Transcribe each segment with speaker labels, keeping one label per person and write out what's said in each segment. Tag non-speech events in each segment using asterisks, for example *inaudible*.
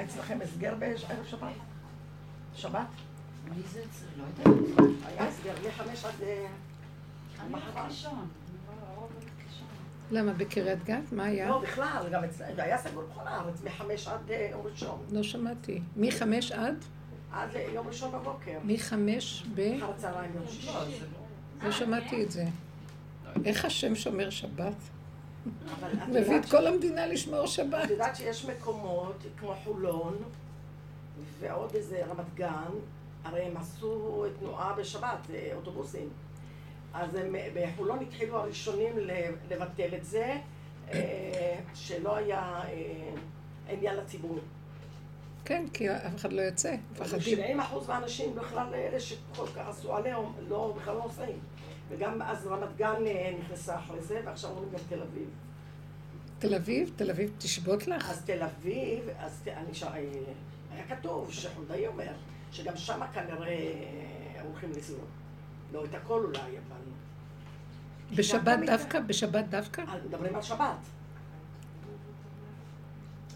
Speaker 1: היה אצלכם הסגר בערב שבת? שבת?
Speaker 2: מי זה? לא יודעת.
Speaker 1: היה הסגר מחמש עד... אה,
Speaker 2: אני הולכת לישון.
Speaker 3: למה, בקריית גת? מה היה?
Speaker 1: לא, בכלל, גם אצלנו, זה היה סגור בכל הארץ, מחמש עד אה, יום ראשון.
Speaker 3: לא שמעתי. מחמש עד?
Speaker 1: עד יום ראשון בבוקר.
Speaker 3: מחמש ב...
Speaker 1: אחר הצהריים יום שישי.
Speaker 3: לא שמעתי את זה. איך השם שומר שבת? מביא את כל המדינה לשמור שבת.
Speaker 1: את יודעת שיש מקומות כמו חולון ועוד איזה רמת גן, הרי הם עשו תנועה בשבת, אה, אוטובוסים. אז הם, בחולון התחילו הראשונים לבטל את זה, אה, שלא היה אה, עניין לציבור.
Speaker 3: כן, כי אף אחד לא יוצא, מפחדים.
Speaker 1: 70 אחוז מהאנשים בכלל, אלה שכל כך עשו עליהם, לא, בכלל לא נוסעים. וגם אז רמת גן אה, נכנסה אחרי זה, ועכשיו אומרים גם תל אביב.
Speaker 3: תל אביב? תל אביב תשבות לך?
Speaker 1: אז תל אביב, אז ת- אני ש... היה כתוב שחולדאי אומר, שגם שמה כנראה אה, הולכים לסיור. לא את הכל אולי, אבל...
Speaker 3: בשבת דווקא? בשבת דווקא?
Speaker 1: אה, מדברים על שבת.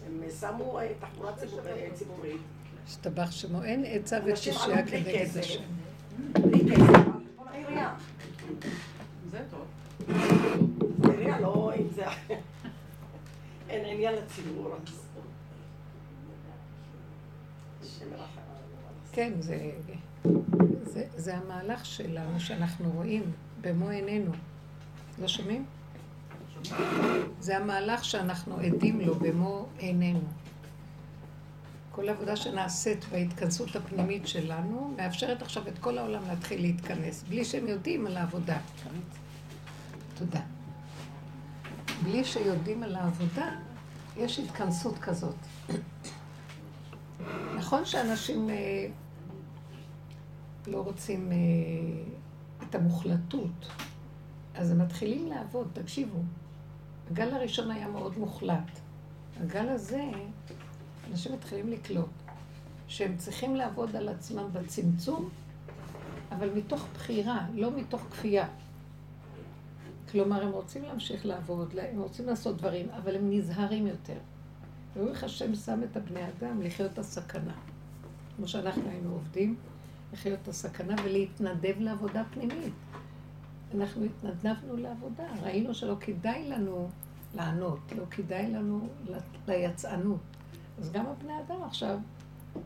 Speaker 1: הם שמו אה, תחבורה ציבור- אה, ציבורית,
Speaker 3: השתבח שמו, אין עצה ותשעה
Speaker 1: בלי
Speaker 3: כנגד
Speaker 1: כסף.
Speaker 3: השם.
Speaker 1: בלי כסף, העירייה.
Speaker 2: זה טוב.
Speaker 1: העירייה לא, אם זה... אין עניין לציבור.
Speaker 3: כן, זה, זה, זה המהלך שלנו שאנחנו רואים במו עינינו. לא שומעים? זה המהלך שאנחנו עדים לו במו עינינו. כל עבודה שנעשית בהתכנסות הפנימית שלנו, מאפשרת עכשיו את כל העולם להתחיל להתכנס, בלי שהם יודעים על העבודה. תודה. בלי שיודעים על העבודה, יש התכנסות כזאת. נכון שאנשים אה, לא רוצים אה, את המוחלטות, אז הם מתחילים לעבוד, תקשיבו. הגל הראשון היה מאוד מוחלט. הגל הזה, אנשים מתחילים לקלוט שהם צריכים לעבוד על עצמם בצמצום, אבל מתוך בחירה, לא מתוך כפייה. כלומר, הם רוצים להמשיך לעבוד, הם רוצים לעשות דברים, אבל הם נזהרים יותר. והוא איך השם שם את הבני אדם לחיות את הסכנה. כמו שאנחנו היינו עובדים, לחיות את הסכנה ולהתנדב לעבודה פנימית. אנחנו התנדבנו לעבודה, ראינו שלא כדאי לנו לענות, לא כדאי לנו ליצאנות. אז גם הבני אדם עכשיו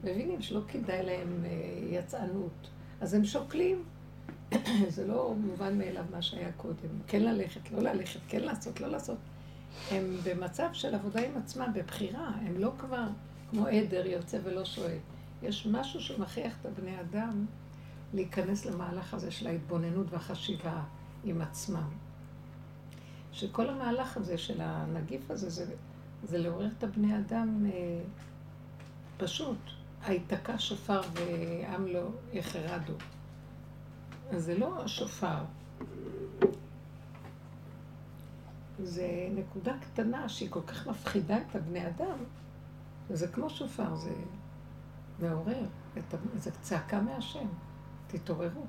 Speaker 3: מבינים שלא כדאי להם אה, יצאנות. אז הם שוקלים. *coughs* זה לא מובן מאליו מה שהיה קודם. כן ללכת, לא ללכת, כן לעשות, לא לעשות. הם במצב של עבודה עם עצמם, בבחירה, הם לא כבר כמו עדר יוצא ולא שואל. יש משהו שמכריח את הבני אדם להיכנס למהלך הזה של ההתבוננות והחשיבה עם עצמם. שכל המהלך הזה של הנגיף הזה, זה, זה לעורר את הבני אדם אה, פשוט. היתקע שופר ועם לא יחרדו. אז זה לא השופר, זה נקודה קטנה שהיא כל כך מפחידה את הבני אדם, זה כמו שופר, זה מעורר, זה צעקה מהשם, תתעוררו.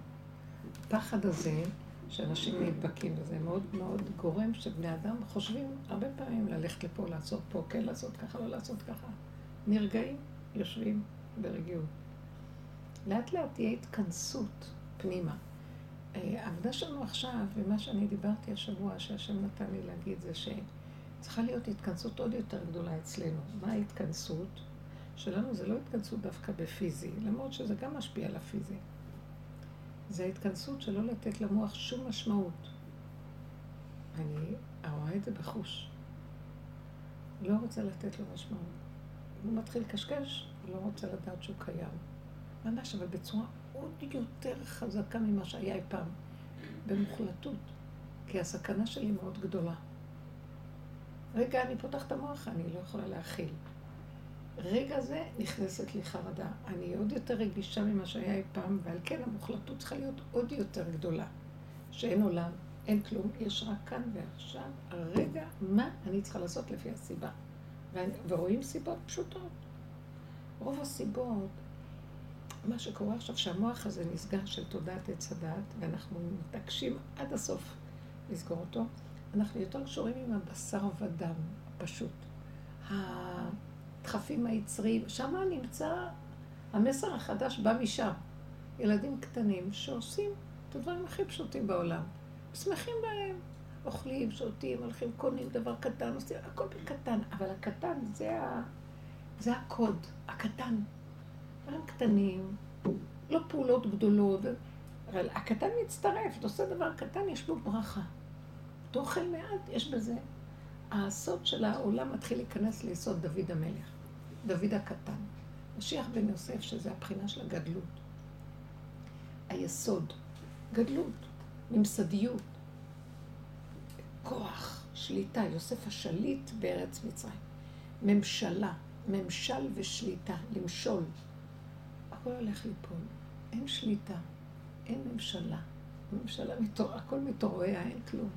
Speaker 3: הפחד הזה, שאנשים נדבקים בזה, מאוד מאוד גורם שבני אדם חושבים הרבה פעמים ללכת לפה, לעשות פה, כן לעשות ככה, לא לעשות ככה. נרגעים, יושבים ברגיעות. לאט לאט תהיה התכנסות פנימה. אה, העבודה שלנו עכשיו, ומה שאני דיברתי השבוע, שהשם נתן לי להגיד, זה שצריכה להיות התכנסות עוד יותר גדולה אצלנו. מה ההתכנסות? שלנו זה לא התכנסות דווקא בפיזי, למרות שזה גם משפיע על הפיזי. זה ההתכנסות שלא לתת למוח שום משמעות. אני רואה את זה בחוש. לא רוצה לתת לו משמעות. הוא מתחיל לקשקש, לא רוצה לדעת שהוא קיים. ממש, אבל בצורה עוד יותר חזקה ממה שהיה אי פעם, במוחלטות. כי הסכנה שלי מאוד גדולה. רגע, אני פותחת את המוח, אני לא יכולה להכיל. רגע זה נכנסת לי חרדה. אני עוד יותר רגישה ממה שהיה אי פעם, ועל כן המוחלטות צריכה להיות עוד יותר גדולה. שאין עולם, אין כלום, יש רק כאן ועכשיו, הרגע, מה אני צריכה לעשות לפי הסיבה. ואני, ורואים סיבות פשוטות. רוב הסיבות, מה שקורה עכשיו, שהמוח הזה נסגר של תודעת עץ הדת, ואנחנו מתעקשים עד הסוף לסגור אותו, אנחנו יותר קשורים עם הבשר ודם, פשוט. הדחפים היצריים, שם נמצא, המסר החדש בא משם. ילדים קטנים שעושים את הדברים הכי פשוטים בעולם. שמחים בהם. אוכלים, שותים, הולכים, קונים דבר קטן, עושים, הכל בקטן. אבל הקטן זה, ה... זה הקוד, הקטן. דברים קטנים, לא פעולות גדולות, אבל הקטן מצטרף, אתה עושה דבר קטן, יש בו ברכה. אתה אוכל מעט, יש בזה. הסוד של העולם מתחיל להיכנס ליסוד דוד המלך, דוד הקטן. משיח בן יוסף, שזה הבחינה של הגדלות. היסוד, גדלות, ממסדיות, כוח, שליטה, יוסף השליט בארץ מצרים. ממשלה, ממשל ושליטה, למשול. הכל הולך ליפול. אין שליטה, אין ממשלה. ממשלה, מתור... הכל מתעורר, אין כלום.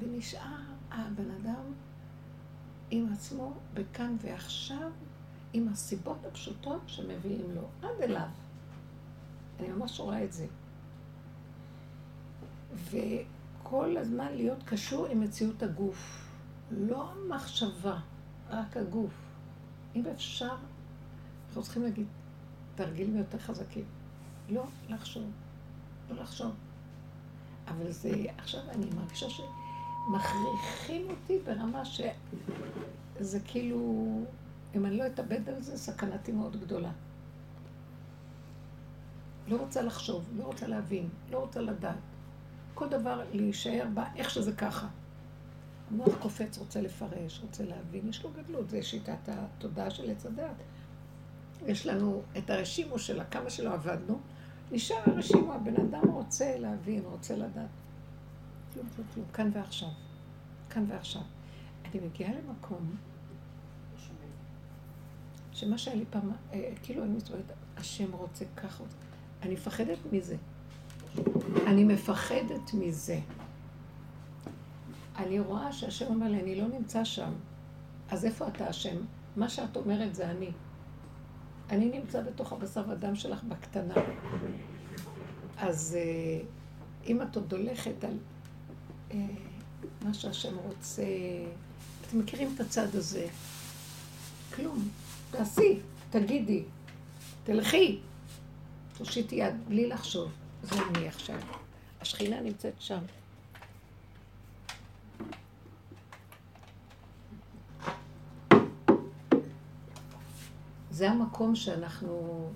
Speaker 3: ונשאר הבן אדם עם עצמו בכאן ועכשיו, עם הסיבות הפשוטות שמביאים לו, עד אליו. אני ממש רואה את זה. וכל הזמן להיות קשור עם מציאות הגוף. לא המחשבה, רק הגוף. אם אפשר, אנחנו צריכים להגיד תרגילים יותר חזקים. לא לחשוב, לא לחשוב. אבל זה, עכשיו אני מרגישה שמכריחים אותי ברמה שזה כאילו, אם אני לא אתאבד על זה, סכנתי מאוד גדולה. לא רוצה לחשוב, לא רוצה להבין, לא רוצה לדעת. כל דבר להישאר בה, איך שזה ככה. המוח קופץ, רוצה לפרש, רוצה להבין, יש לו גדלות, זה שיטת התודעה של עץ הדת. יש לנו את הרשימו שלה, כמה שלא עבדנו, נשאר הרשימו, הבן אדם רוצה להבין, רוצה לדעת. כלום, כלום, כלום, כאן ועכשיו. כאן ועכשיו. אני מגיעה למקום שמה שהיה לי פעם, אה, כאילו אני מתרואית, השם רוצה ככה, אני מפחדת מזה. אני מפחדת מזה. אני רואה שהשם אומר לי, אני לא נמצא שם. אז איפה אתה השם? מה שאת אומרת זה אני. אני נמצא בתוך הבשר ודם שלך בקטנה. אז אה, אם את עוד הולכת על מה שהשם רוצה, אתם מכירים את הצד הזה? כלום. תעשי, תגידי, תלכי, תושיטי יד, בלי לחשוב. זה אני עכשיו. השכינה נמצאת שם. זה המקום שאנחנו...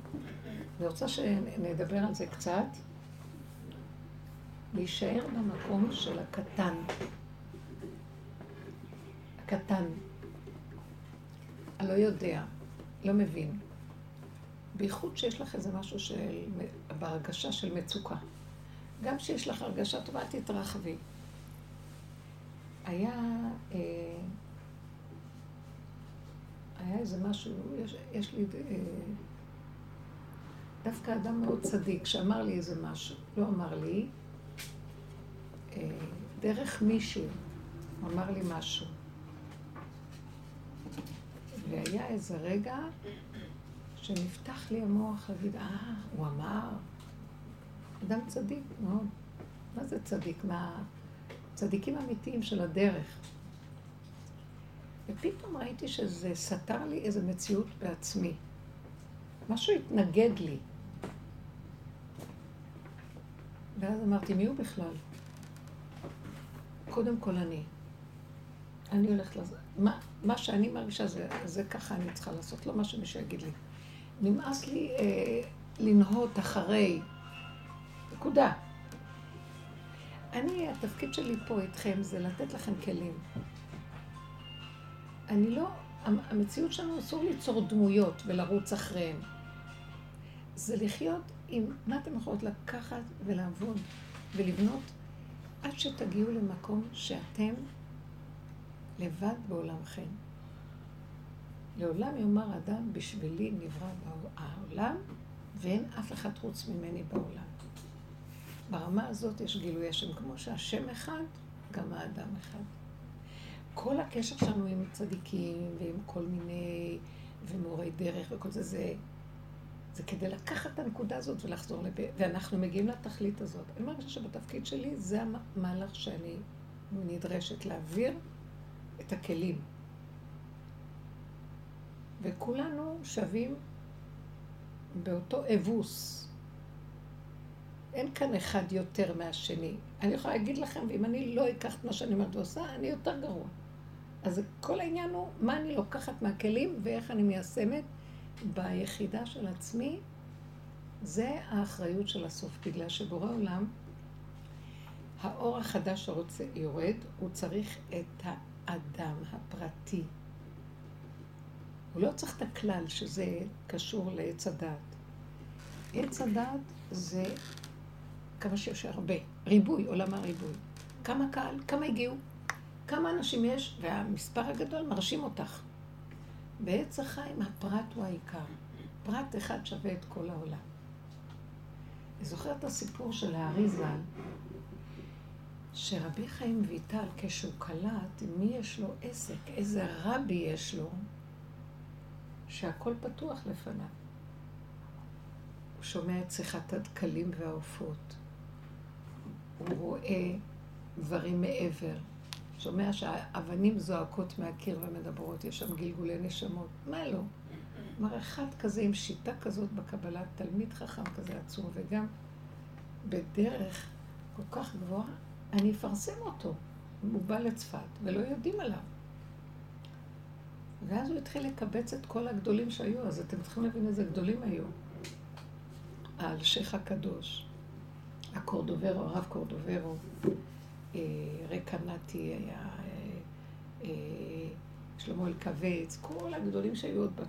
Speaker 3: אני רוצה שנדבר על זה קצת. להישאר במקום של הקטן. הקטן. הלא יודע, לא מבין. בייחוד שיש לך איזה משהו של, בהרגשה של מצוקה. גם כשיש לך הרגשה טובה, תתרחבי. היה, אה, היה איזה משהו, יש, יש לי אה, דווקא אדם מאוד צדיק שאמר לי איזה משהו, לא אמר לי, דרך מישהו, הוא אמר לי משהו. והיה איזה רגע שנפתח לי המוח להגיד, אה, הוא אמר, אדם צדיק מאוד. מה זה צדיק? מה... צדיקים אמיתיים של הדרך. ופתאום ראיתי שזה סתר לי איזו מציאות בעצמי. משהו התנגד לי. ואז אמרתי, מי הוא בכלל? קודם כל אני. אני הולכת לזה. מה, מה שאני מרגישה זה, זה ככה אני צריכה לעשות, לא מה שמישהו יגיד לי. נמאס לי אה, לנהות אחרי. נקודה. אני, התפקיד שלי פה איתכם זה לתת לכם כלים. אני לא, המציאות שלנו אסור ליצור דמויות ולרוץ אחריהן. זה לחיות עם מה אתם יכולות לקחת ולעבוד ולבנות עד שתגיעו למקום שאתם לבד בעולמכם. לעולם יאמר אדם, בשבילי נברא העולם, ואין אף אחד חוץ ממני בעולם. ברמה הזאת יש גילוי השם, כמו שהשם אחד, גם האדם אחד. כל הקשר שלנו עם צדיקים ועם כל מיני, ומורי דרך וכל זה, זה, זה כדי לקחת את הנקודה הזאת ולחזור לב... ואנחנו מגיעים לתכלית הזאת. אני מרגישה שבתפקיד שלי זה המהלך שאני נדרשת להעביר את הכלים. וכולנו שווים באותו אבוס. אין כאן אחד יותר מהשני. אני יכולה להגיד לכם, ואם אני לא אקח את מה שאני אומרת ועושה, אני יותר גרוע. אז כל העניין הוא מה אני לוקחת מהכלים ואיך אני מיישמת ביחידה של עצמי. זה האחריות של הסוף, בגלל שבורא עולם, האור החדש שרוצה יורד, הוא צריך את האדם הפרטי. הוא לא צריך את הכלל שזה קשור לעץ הדת. עץ הדת זה כמה שיש הרבה, ריבוי, עולם הריבוי. כמה קהל, כמה הגיעו, כמה אנשים יש, והמספר הגדול מרשים אותך. בעץ החיים הפרט הוא העיקר. פרט אחד שווה את כל העולם. אני זוכרת את הסיפור של הארי ז"ל, שרבי חיים ויטל, כשהוא קלט, מי יש לו עסק, איזה רבי יש לו, שהכל פתוח לפניו. הוא שומע את שיחת הדקלים והעופות. הוא רואה דברים מעבר. שומע שהאבנים זועקות מהקיר ומדברות, יש שם גלגולי נשמות. מה לא? כלומר, אחד כזה עם שיטה כזאת בקבלה, תלמיד חכם כזה עצום, וגם בדרך כל כך גבוהה, אני אפרסם אותו. הוא בא לצפת, ולא יודעים עליו. ואז הוא התחיל לקבץ את כל הגדולים שהיו, אז אתם צריכים להבין איזה גדולים היו. האלשיך הקדוש, הקורדוברו, הרב קורדוברו, אה, רקנתי היה, אה, אה, שלמה אלקבץ, כל הגדולים שהיו עוד.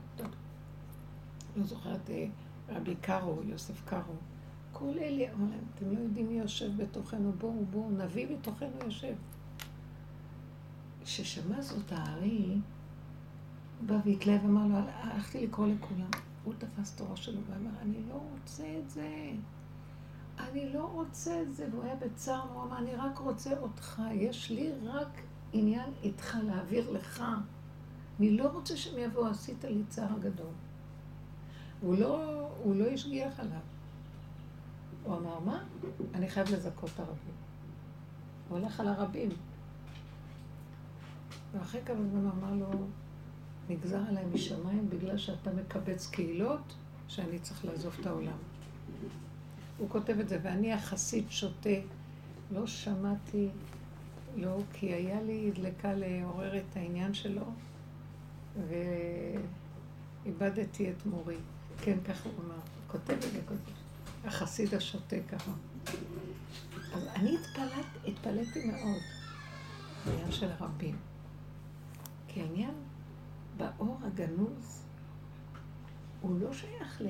Speaker 3: לא זוכרת, רבי קארו, יוסף קארו. כל אלה, אתם לא יודעים מי יושב בתוכנו, בואו, בואו, נביא בתוכנו יושב. כששמע זאת הארי, בא והתלהב, אמר לו, הלכתי לקרוא לכולם. הוא תפס הראש שלו ואמר, אני לא רוצה את זה. אני לא רוצה את זה. והוא היה בצער, אמר, אני רק רוצה אותך. יש לי רק עניין איתך להעביר לך. אני לא רוצה שהם יבואו, עשית לי צער גדול. הוא לא, הוא לא השגיח עליו. הוא אמר, מה? אני חייב לזכות את הרבים. הוא הולך על הרבים. ואחרי כמה זמן אמר לו, נגזר עליי משמיים בגלל שאתה מקבץ קהילות, שאני צריך לעזוב את העולם. הוא כותב את זה, ואני החסיד שותה. לא שמעתי, לא, כי היה לי דלקה לעורר את העניין שלו, ואיבדתי את מורי. כן, ככה הוא אמר. כותב את זה, כותב. החסיד השותה ככה. אז אני התפלט, התפלאתי מאוד בעניין של הרבים. כי העניין באור הגנוז הוא לא שייך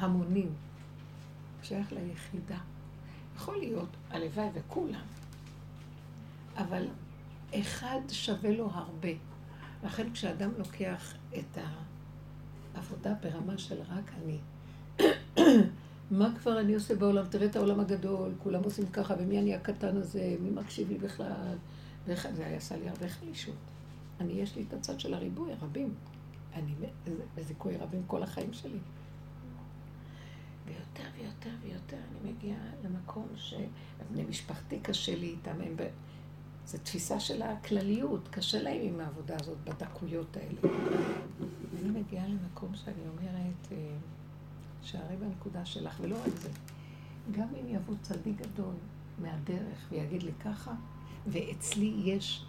Speaker 3: להמונים, הוא שייך ליחידה. יכול להיות, הלוואי וכולם, אבל אחד שווה לו הרבה. לכן כשאדם לוקח את העבודה ברמה של רק אני, *coughs* מה כבר אני עושה בעולם? תראה את העולם הגדול, כולם עושים ככה, ומי אני הקטן הזה, מי מקשיב לי בכלל? זה עשה לי הרבה חלישות. אני, יש לי את הצד של הריבוי, הרבים. אני בזיכוי רבים כל החיים שלי. ויותר ויותר ויותר אני מגיעה למקום שבני משפחתי קשה לי איתם, הם ב... זו תפיסה של הכלליות, קשה להם עם העבודה הזאת, בדקויות האלה. אני מגיעה למקום שאני אומרת, אה, שערי בנקודה שלך, ולא רק זה, גם אם יבוא צדיק גדול מהדרך ויגיד לי ככה, ואצלי יש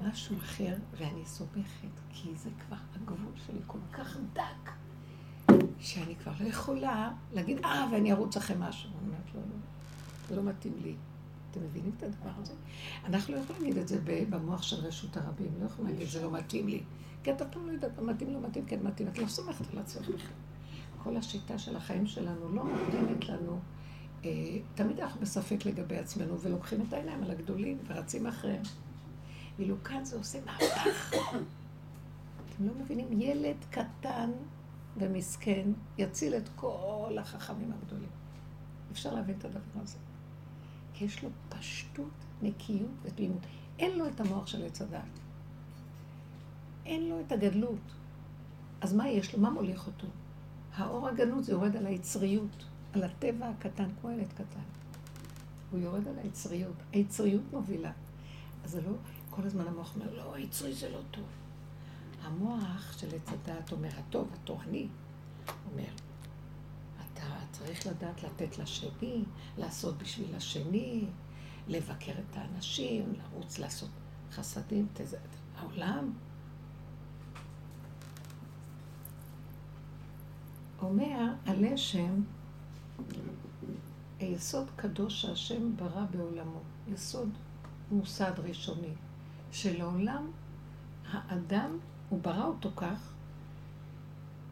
Speaker 3: משהו אחר, ואני סומכת, כי זה כבר הגבול שלי כל כך דק, שאני כבר לא יכולה להגיד, אה, ואני ארוץ אחרי משהו. אני אומרת, לא, לא, זה לא מתאים לי. אתם מבינים את הדבר הזה? אנחנו לא יכולים להגיד את זה במוח של רשות הרבים, לא יכולים להגיד, זה לא מתאים לי. כי אתה פעם לא יודעת, מתאים, לא מתאים, כן מתאים, את לא סומכת על עצמך בכלל. כל השיטה של החיים שלנו לא נותנת לנו, אה, תמיד אנחנו בספק לגבי עצמנו, ולוקחים את העיניים על הגדולים ורצים אחריהם. ואילו כאן זה עושה מהפך. אתם לא מבינים? ילד קטן ומסכן יציל את כל החכמים הגדולים. אפשר להבין את הדבר הזה. כי יש לו פשטות, נקיות ותמימות. אין לו את המוח של עץ הדת. אין לו את הגדלות. אז מה יש לו? מה מוליך אותו? האור הגנות זה יורד על היצריות, על הטבע הקטן, כמו ילד קטן. הוא יורד על היצריות. היצריות מובילה. אז זה לא, כל הזמן המוח אומר, לא, היצרי זה לא טוב. המוח של עץ הדעת אומר, הטוב, התורני, אומר, אתה צריך לדעת לתת לשני, לעשות בשביל השני, לבקר את האנשים, לרוץ לעשות חסדים, תזה, העולם אומר הלשם, יסוד קדוש שהשם ברא בעולמו, יסוד מוסד ראשוני, שלעולם האדם, הוא ברא אותו כך,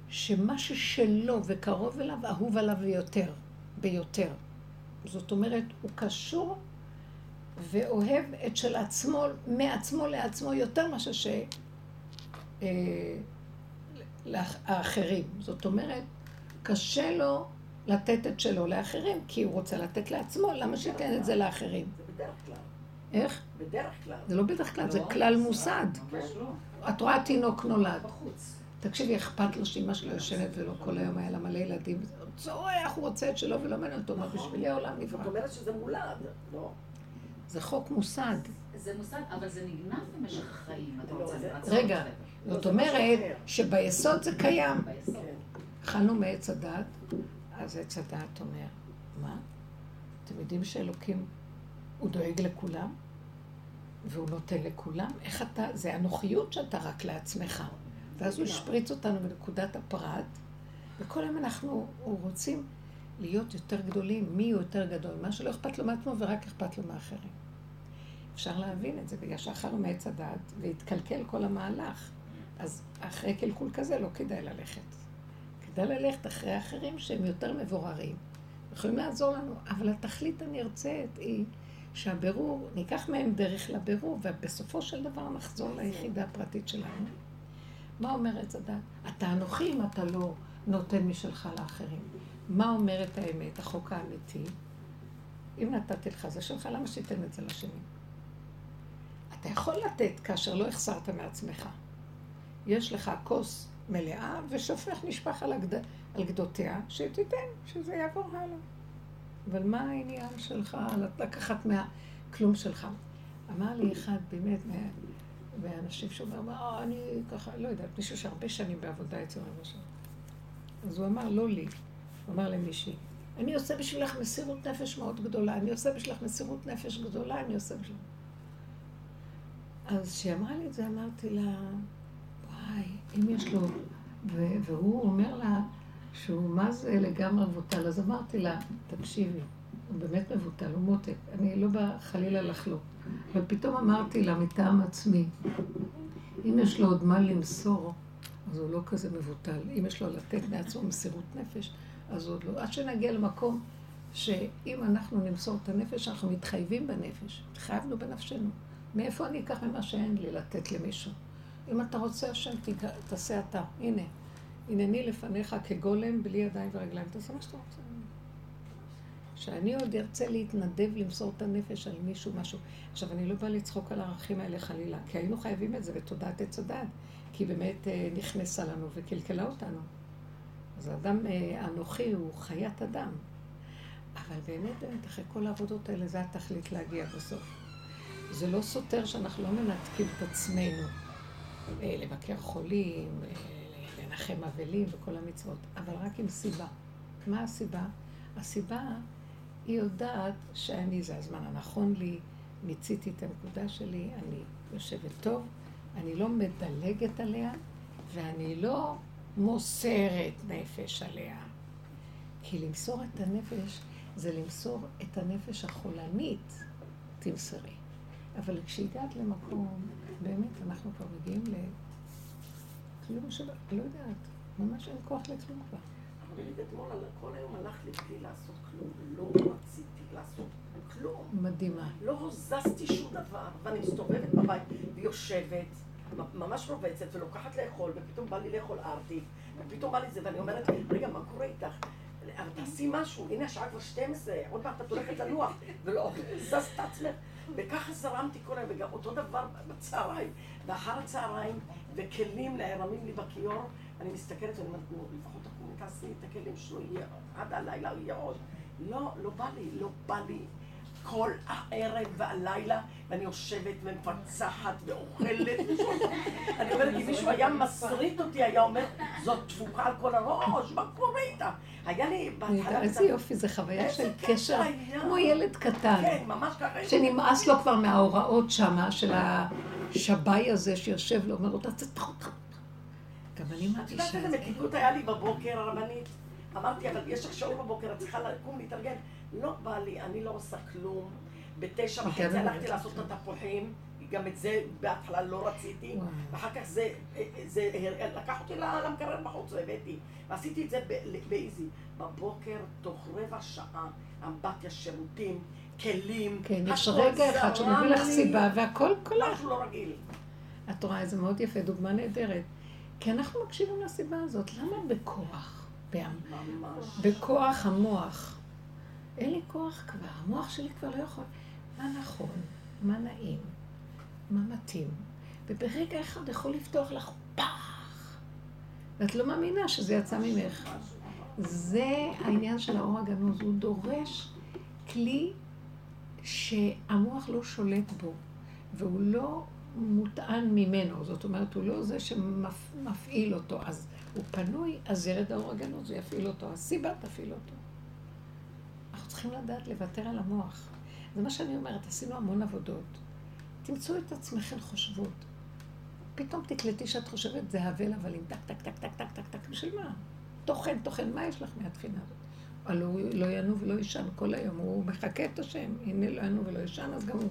Speaker 3: שמה ששלו וקרוב אליו, אהוב עליו ביותר, ביותר. זאת אומרת, הוא קשור ואוהב את של עצמו, מעצמו לעצמו, יותר מאשר ש... אה, לאחרים. זאת אומרת, קשה לו לתת את שלו לאחרים, כי הוא רוצה לתת לעצמו, למה שייתן את זה לאחרים?
Speaker 1: זה בדרך כלל.
Speaker 3: איך?
Speaker 1: בדרך כלל.
Speaker 3: זה לא בדרך כלל, זה
Speaker 2: לא,
Speaker 3: כלל מוסד.
Speaker 2: ממש לא.
Speaker 3: את רואה תינוק נולד.
Speaker 2: בחוץ.
Speaker 3: תקשיבי, אכפת לו שאימא שלו יושבת ולא כל היום היה לה מלא ילדים. הוא צורח, הוא רוצה את שלו ולא מעניין אותו, מה בשבילי העולם נברא.
Speaker 1: זאת אומרת שזה מולד, לא?
Speaker 3: זה חוק מוסד.
Speaker 2: זה מוסד, אבל זה נגנב במשך החיים. אתה
Speaker 1: לא,
Speaker 3: רגע.
Speaker 2: את.
Speaker 1: לא,
Speaker 3: זאת אומרת. שביסוד זה קיים.
Speaker 1: כן.
Speaker 3: אכלנו מעץ הדת, אז עץ הדת אומר, מה? אתם יודעים שאלוקים, הוא דואג לכולם? והוא נותן לכולם? איך אתה, זה אנוכיות שאתה רק לעצמך. ואז הוא השפריץ אותנו בנקודת הפרט, וכל היום אנחנו רוצים להיות יותר גדולים, מי הוא יותר גדול, מה שלא אכפת לו מעצמו ורק אכפת לו מאחרים. אפשר להבין את זה, בגלל שאכלנו מעץ הדת והתקלקל כל המהלך. אז אחרי קלקול כזה לא כדאי ללכת. כדאי ללכת אחרי אחרים שהם יותר מבוררים. יכולים לעזור לנו, אבל התכלית הנרצית היא שהבירור, ניקח מהם דרך לבירור, ובסופו של דבר נחזור ליחידה הפרטית שלנו. מה אומר עץ הדת? אתה אנוכי אם אתה לא נותן משלך לאחרים. מה אומרת האמת, החוק האמיתי? אם נתתי לך, זה שלך, למה שתיתן את זה לשני? אתה יכול לתת כאשר לא החסרת מעצמך. יש לך כוס מלאה ושופך נשפך על, הגד... על גדותיה, שתיתן, שזה יעבור הלאה. אבל מה העניין שלך לקחת מהכלום שלך? אמר לי אחד באמת מה... מהאנשים שאומר, אה, אני ככה, לא יודעת, מישהו שהרבה שנים בעבודה אצל שלו. אז הוא אמר, לא לי, הוא אמר למישהי, אני עושה בשבילך מסירות נפש מאוד גדולה, אני עושה בשבילך מסירות נפש גדולה, אני עושה בשבילך. אז כשהיא אמרה לי את זה, אמרתי לה, וואי, אם יש לו... והוא אומר לה שהוא מה זה לגמרי מבוטל. אז אמרתי לה, תקשיבי, הוא באמת מבוטל, הוא מותק. אני לא באה חלילה לחלוק. אבל פתאום אמרתי לה מטעם עצמי, אם יש לו עוד מה למסור, אז הוא לא כזה מבוטל. אם יש לו לתת מעצמו מסירות נפש, אז עוד לא. עד שנגיע למקום שאם אנחנו נמסור את הנפש, אנחנו מתחייבים בנפש. התחייבנו בנפשנו. מאיפה אני אקח ממה שאין לי לתת למישהו? אם אתה רוצה השם, תעשה אתה. הנה, הנני לפניך כגולם בלי ידיים ורגליים. תעשה מה שאתה רוצה. שאני עוד ארצה להתנדב למסור את הנפש על מישהו, משהו. עכשיו, אני לא באה לצחוק על הערכים האלה חלילה, כי היינו חייבים את זה בתודעת עץ הדת, כי באמת אה, נכנסה לנו וקלקלה אותנו. אז האדם אה, אנוכי הוא חיית אדם. אבל באמת, באמת, אחרי כל העבודות האלה, זה התכלית להגיע בסוף. זה לא סותר שאנחנו לא מנתקים את עצמנו אה, לבקר חולים, לנחם אבלים וכל המצוות, אבל רק עם סיבה. מה הסיבה? הסיבה, היא יודעת שאני, זה הזמן הנכון לי, מיציתי את הנקודה שלי, אני יושבת טוב, אני לא מדלגת עליה, ואני לא מוסרת נפש עליה. כי למסור את הנפש זה למסור את הנפש החולנית, תמסרי. אבל כשהגעת למקום, באמת, אנחנו כבר מגיעים לכלום של... לא יודעת, ממש אין כוח לכלום כבר.
Speaker 1: אבל אני אתמול כל היום הלכתי בלי לעשות כלום. לא רציתי לעשות כלום.
Speaker 3: מדהימה.
Speaker 1: לא הוזזתי שום דבר, ואני מסתובבת בבית ויושבת, ממש רובצת ולוקחת לאכול, ופתאום בא לי לאכול ארטיק, ופתאום בא לי זה, ואני אומרת, רגע, מה קורה איתך? אבל תעשי משהו, הנה השעה כבר 12, עוד מעט את הולכת לנוח, ולא זזת את עצמך. וככה זרמתי כל היום, וגם אותו דבר בצהריים, ואחר הצהריים, וכלים נערמים לי בכיור, אני מסתכלת ואני אומרת, נו, לפחות תקומי, תעשי את הכלים שלו, יהיה עד הלילה, יהיה עוד. לא, לא בא לי, לא בא לי. כל הערב והלילה, ואני יושבת ומפצחת ואוכלת. *laughs* אני אומרת, אם מישהו היה מסריט אותי, היה אומר, זאת תפוקה על כל הראש, מה קורה איתה? היה לי בהתחלה...
Speaker 3: איזה יופי, זה חוויה של קשר. כמו ילד קטן,
Speaker 1: כן, ממש ככה.
Speaker 3: שנמאס לו כבר מההוראות שמה, של השבאי הזה שיושב לו, אומר לו, תעשה תחת. גם אני
Speaker 1: את יודעת
Speaker 3: מרגישה
Speaker 1: איזה
Speaker 3: את זה.
Speaker 1: מתיקות היה לי בבוקר, הרבנית? אמרתי, אבל יש לך שיעור בבוקר, את צריכה לקום להתארגן. לא בא לי, אני לא עושה כלום. בתשע
Speaker 3: כן,
Speaker 1: וחצי הלכתי. לעשות את התפוחים, גם את זה בהתחלה לא רציתי. ואחר כך זה, זה לקח אותי למקרר בחוץ והבאתי, ועשיתי את זה באיזי. בבוקר, תוך רבע שעה, אמבטיה שירותים, כלים,
Speaker 3: כן, יש רגע אחד שמביא לך. סיבה והכל קולח.
Speaker 1: משהו לא רגיל.
Speaker 3: את רואה, זה מאוד יפה, דוגמה נהדרת. כי אנחנו מקשיבים לסיבה הזאת. למה בכוח?
Speaker 1: ממש.
Speaker 3: בכוח המוח. אין לי כוח כבר, המוח שלי כבר לא יכול. מה נכון? מה נעים? מה מתאים? וברגע אחד יכול לפתוח לך פח! ואת לא מאמינה שזה יצא ממך. זה העניין של האור הגנוז, הוא דורש כלי שהמוח לא שולט בו, והוא לא מוטען ממנו, זאת אומרת, הוא לא זה שמפעיל אותו, אז הוא פנוי, אז ירד האור הגנוז, יפעיל אותו, הסיבה תפעיל אותו. אנחנו צריכים לדעת לוותר על המוח. זה מה שאני אומרת, עשינו המון עבודות. תמצאו את עצמכם חושבות. פתאום תקלטי שאת חושבת זה הבל הבלים, טק, טק, טק, טק, טק, טק, טק, בשביל מה? תוכן, תוכן, מה יש לך מהתחינה הזאת? הלוא הוא לא ינום ולא יישן כל היום, הוא מחכה את השם, הנה לא ינום ולא יישן, אז גם הוא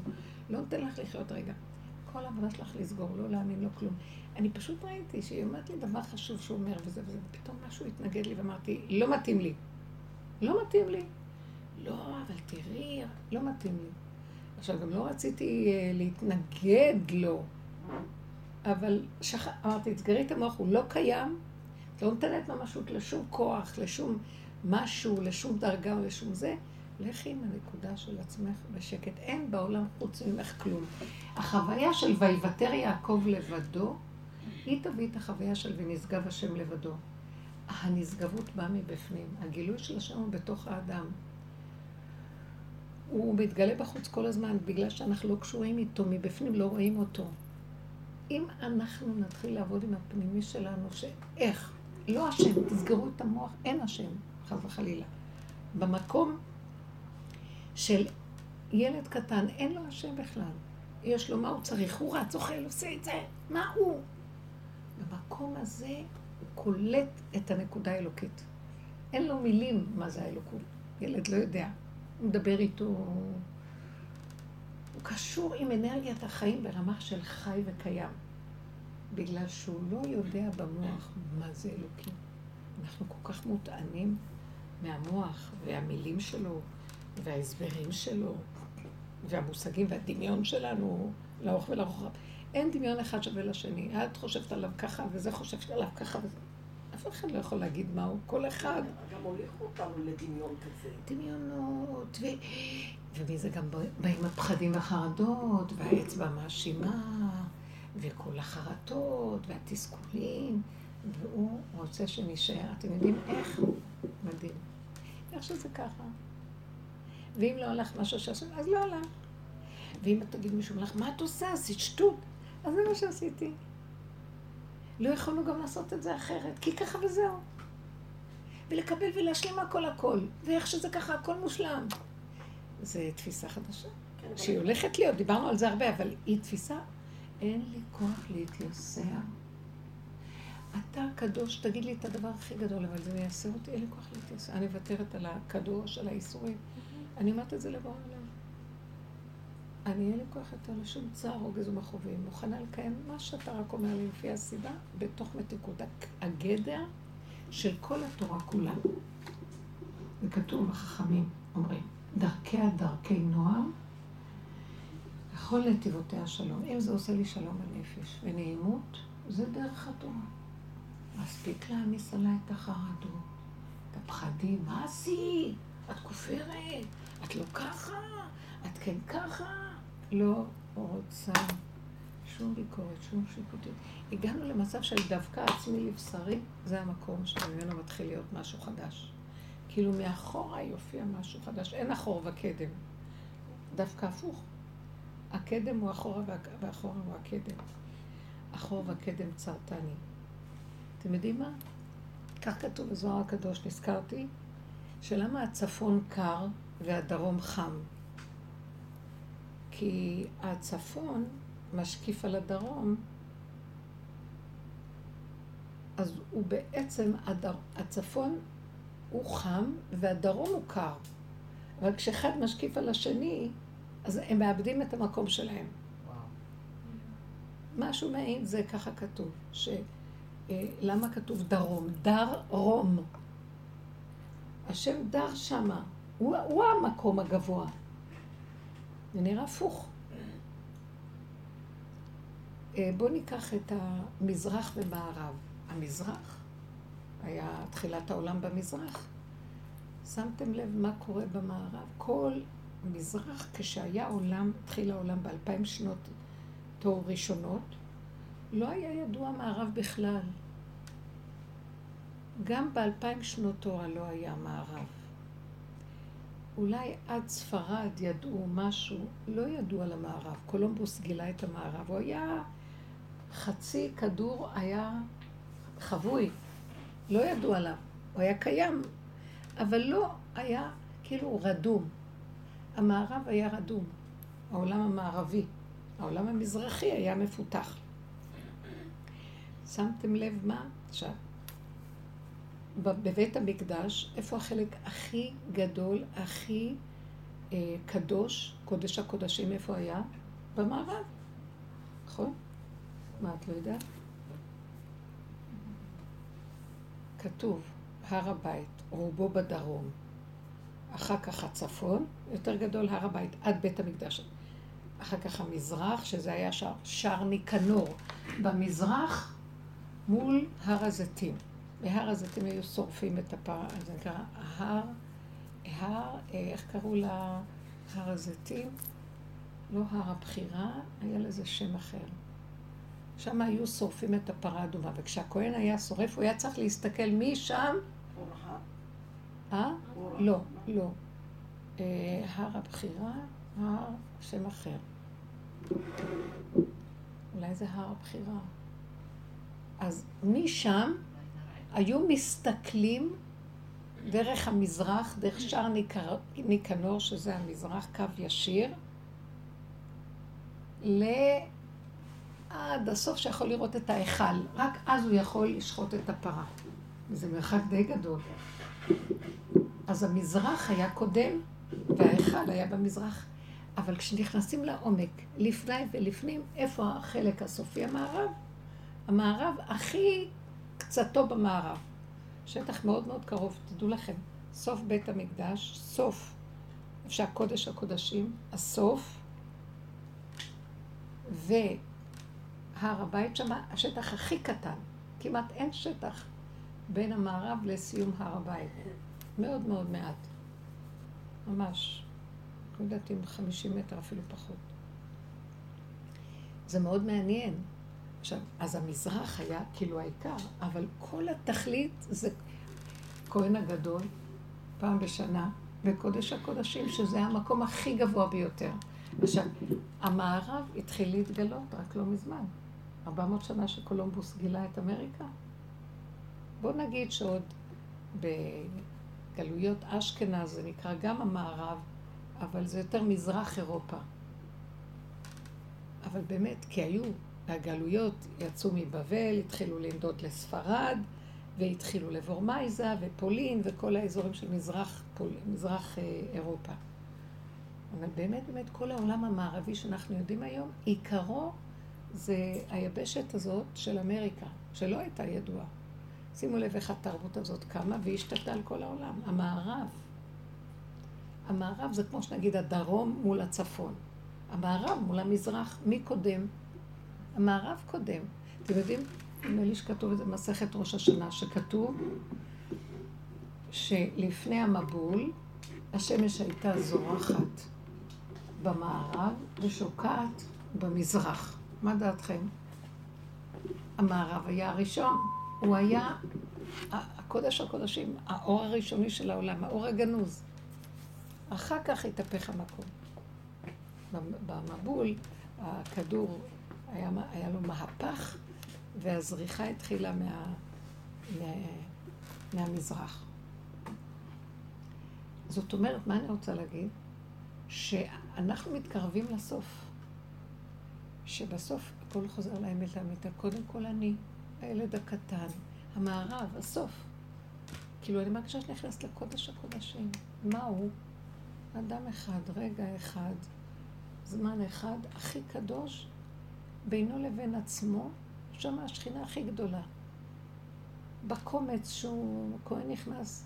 Speaker 3: לא נותן לך לחיות רגע. כל העבודה שלך לסגור, לא להאמין, לא כלום. אני פשוט ראיתי שהיא אומרת לי דבר חשוב שהוא אומר וזה וזה, ופתאום משהו התנגד לי ואמרתי, לא מתאים לי. לא מתאים לי. לא, אבל תראי, לא מתאים לי. עכשיו, גם לא רציתי אה, להתנגד לו, אבל שכ... אמרתי, תסגרי את המוח, הוא לא קיים, לא נותנת ממשות לשום כוח, לשום משהו, לשום דרגה או לשום זה. לכי עם הנקודה של עצמך בשקט. אין בעולם חוץ ממך כלום. החוויה של ויוותר יעקב לבדו, היא תביא את החוויה של ונשגב השם לבדו. הנשגבות באה מבפנים. הגילוי של השם הוא בתוך האדם. הוא מתגלה בחוץ כל הזמן, בגלל שאנחנו לא קשורים איתו, מבפנים לא רואים אותו. אם אנחנו נתחיל לעבוד עם הפנימי שלנו, שאיך? לא השם, תסגרו את המוח, אין השם, חס וחלילה. במקום של ילד קטן, אין לו השם בכלל. יש לו מה הוא צריך, הוא רץ, אוכל, עושה את זה, מה הוא? במקום הזה הוא קולט את הנקודה האלוקית. אין לו מילים מה זה האלוקות. ילד לא יודע. הוא מדבר איתו, הוא קשור עם אנרגיית החיים ברמה של חי וקיים. בגלל שהוא לא יודע במוח מה זה אלוקים. אנחנו כל כך מוטענים מהמוח והמילים שלו וההסברים שלו והמושגים והדמיון שלנו לאורך ולרוחב. אין דמיון אחד שווה לשני. את חושבת עליו ככה וזה חושבת עליו ככה וזה. אף אחד לא יכול להגיד מהו. כל אחד
Speaker 1: גם הוליכו אותנו לדמיון כזה.
Speaker 3: דמיונות, ו... ומזה גם באים הפחדים והחרדות, והאצבע המאשימה, וכל החרטות, והתסכולים, והוא רוצה שנשאר. אתם יודעים איך? מדהים. איך שזה ככה. ואם לא הלך משהו שעשו, אז לא הלך. ואם את תגיד מישהו לך, מה את עושה? עשית שטות. אז זה מה שעשיתי. לא יכולנו גם לעשות את זה אחרת, כי ככה וזהו. ולקבל ולהשלים הכל הכל, ואיך שזה ככה, הכל מושלם. זו תפיסה חדשה,
Speaker 1: כן,
Speaker 3: שהיא הולכת להיות, דיברנו על זה הרבה, אבל היא תפיסה, אין לי כוח להתייסר. אתה קדוש, תגיד לי את הדבר הכי גדול, אבל זה יעשה אותי, אין לי כוח להתייסר. אני מוותרת על הקדוש, על האיסורים. אני אומרת את זה לבוא עולם. אני אין לי כוח יותר לשום צער, רוגז ומכאובים. מוכנה לקיים מה שאתה רק אומר לי לפי הסיבה, בתוך מתיקות הגדר של כל התורה כולה. זה כתוב בחכמים, אומרים, דרכיה דרכי נועם, וכל נתיבותיה שלום. אם זה עושה לי שלום בנפש ונעימות, זה דרך התורה. מספיק להעמיס עליי את החרדות, את הפחדים. מה עשית? את כופרת? את לא ככה? את כן ככה? לא רוצה שום ביקורת, שום שיפוטית. הגענו למצב של דווקא עצמי לבשרי, זה המקום שממנו מתחיל להיות משהו חדש. כאילו מאחורה יופיע משהו חדש, אין אחור וקדם. דווקא הפוך. הקדם הוא אחורה ואחורה הוא הקדם. אחור והקדם צרתני. אתם יודעים מה? כך כתוב בזוהר הקדוש, נזכרתי, שלמה הצפון קר והדרום חם? כי הצפון משקיף על הדרום, אז הוא בעצם, הדר, הצפון הוא חם והדרום הוא קר. אבל כשאחד משקיף על השני, אז הם מאבדים את המקום שלהם. משהו מעין זה ככה כתוב, ש... למה כתוב דרום? דר רום. השם דר שמה, הוא, הוא המקום הגבוה. זה נראה הפוך. אה, בואו ניקח את המזרח ומערב. המזרח היה תחילת העולם במזרח. שמתם לב מה קורה במערב? כל מזרח, כשהיה עולם, התחיל העולם באלפיים שנות תור ראשונות, לא היה ידוע מערב בכלל. גם באלפיים שנות תורה לא היה מערב. אולי עד ספרד ידעו משהו, לא ידעו על המערב. קולומבוס גילה את המערב. הוא היה, חצי כדור היה חבוי, לא ידעו עליו. הוא היה קיים, אבל לא היה כאילו רדום. המערב היה רדום, העולם המערבי. העולם המזרחי היה מפותח. שמתם לב מה? עכשיו, בבית המקדש, איפה החלק הכי גדול, הכי אה, קדוש, קודש הקודשים, איפה היה? במערב, נכון? מה, את לא יודעת? כתוב, הר הבית, רובו בדרום, אחר כך הצפון, יותר גדול הר הבית, עד בית המקדש. אחר כך המזרח, שזה היה שער, שער ניקנור. במזרח, מול הר הזיתים. בהר הזיתים היו שורפים את הפר... זה נקרא הר, הר, אה, איך קראו לה? הר הזיתים? לא הר הבחירה, היה לזה שם אחר. שם היו שורפים את הפרה האדומה, וכשהכהן היה שורף, הוא היה צריך להסתכל משם... אה? לא, לא. אה, הר הבחירה, הר שם אחר. אולי זה הר הבחירה. אז משם היו מסתכלים דרך המזרח, דרך שער ניקנור, שזה המזרח, קו ישיר, עד הסוף שיכול לראות את ההיכל. רק אז הוא יכול לשחוט את הפרה. זה מרחק די גדול. אז המזרח היה קודם, וההיכל היה במזרח. אבל כשנכנסים לעומק, לפני ולפנים, איפה החלק הסופי המערב? המערב הכי קצתו במערב. שטח מאוד מאוד קרוב, תדעו לכם. סוף בית המקדש, סוף, איפה שהקודש הקודשים, הסוף, והר הבית שם, השטח הכי קטן. כמעט אין שטח בין המערב לסיום הר הבית. מאוד מאוד מעט. ממש. לא יודעת אם 50 מטר, אפילו פחות. זה מאוד מעניין. עכשיו, אז המזרח היה כאילו העיקר, אבל כל התכלית זה כהן הגדול, פעם בשנה, וקודש הקודשים, שזה המקום הכי גבוה ביותר. עכשיו, המערב התחיל להתגלות רק לא מזמן. 400 שנה שקולומבוס גילה את אמריקה. בוא נגיד שעוד בגלויות אשכנז, זה נקרא גם המערב, אבל זה יותר מזרח אירופה. אבל באמת, כי היו, הגלויות יצאו מבבל, התחילו לנדוד לספרד, והתחילו לבורמייזה ופולין וכל האזורים של מזרח, פול, מזרח אה, אירופה. אבל באמת, באמת, כל העולם המערבי שאנחנו יודעים היום, עיקרו זה היבשת הזאת של אמריקה, שלא הייתה ידועה. שימו לב איך התרבות הזאת קמה והשתתה על כל העולם. המערב המערב זה כמו שנגיד הדרום מול הצפון. המערב מול המזרח, מי קודם? המערב קודם. אתם יודעים, נדמה לי שכתוב את זה במסכת ראש השנה, שכתוב שלפני המבול השמש הייתה זורחת במערב ושוקעת במזרח. מה דעתכם? המערב היה הראשון, הוא היה הקודש הקודשים, האור הראשוני של העולם, האור הגנוז. אחר כך התהפך המקום. במבול, הכדור, היה, היה לו מהפך, והזריחה התחילה מה, מה, מהמזרח. זאת אומרת, מה אני רוצה להגיד? שאנחנו מתקרבים לסוף. שבסוף הכל חוזר לאמת לאמיתה. קודם כל אני, הילד הקטן, המערב, הסוף. כאילו, אני מרגישה שאני נכנסת לקודש הקודשים. מה הוא? אדם אחד, רגע אחד, זמן אחד, הכי קדוש, בינו לבין עצמו, שם השכינה הכי גדולה. בקומץ שהוא, כהן נכנס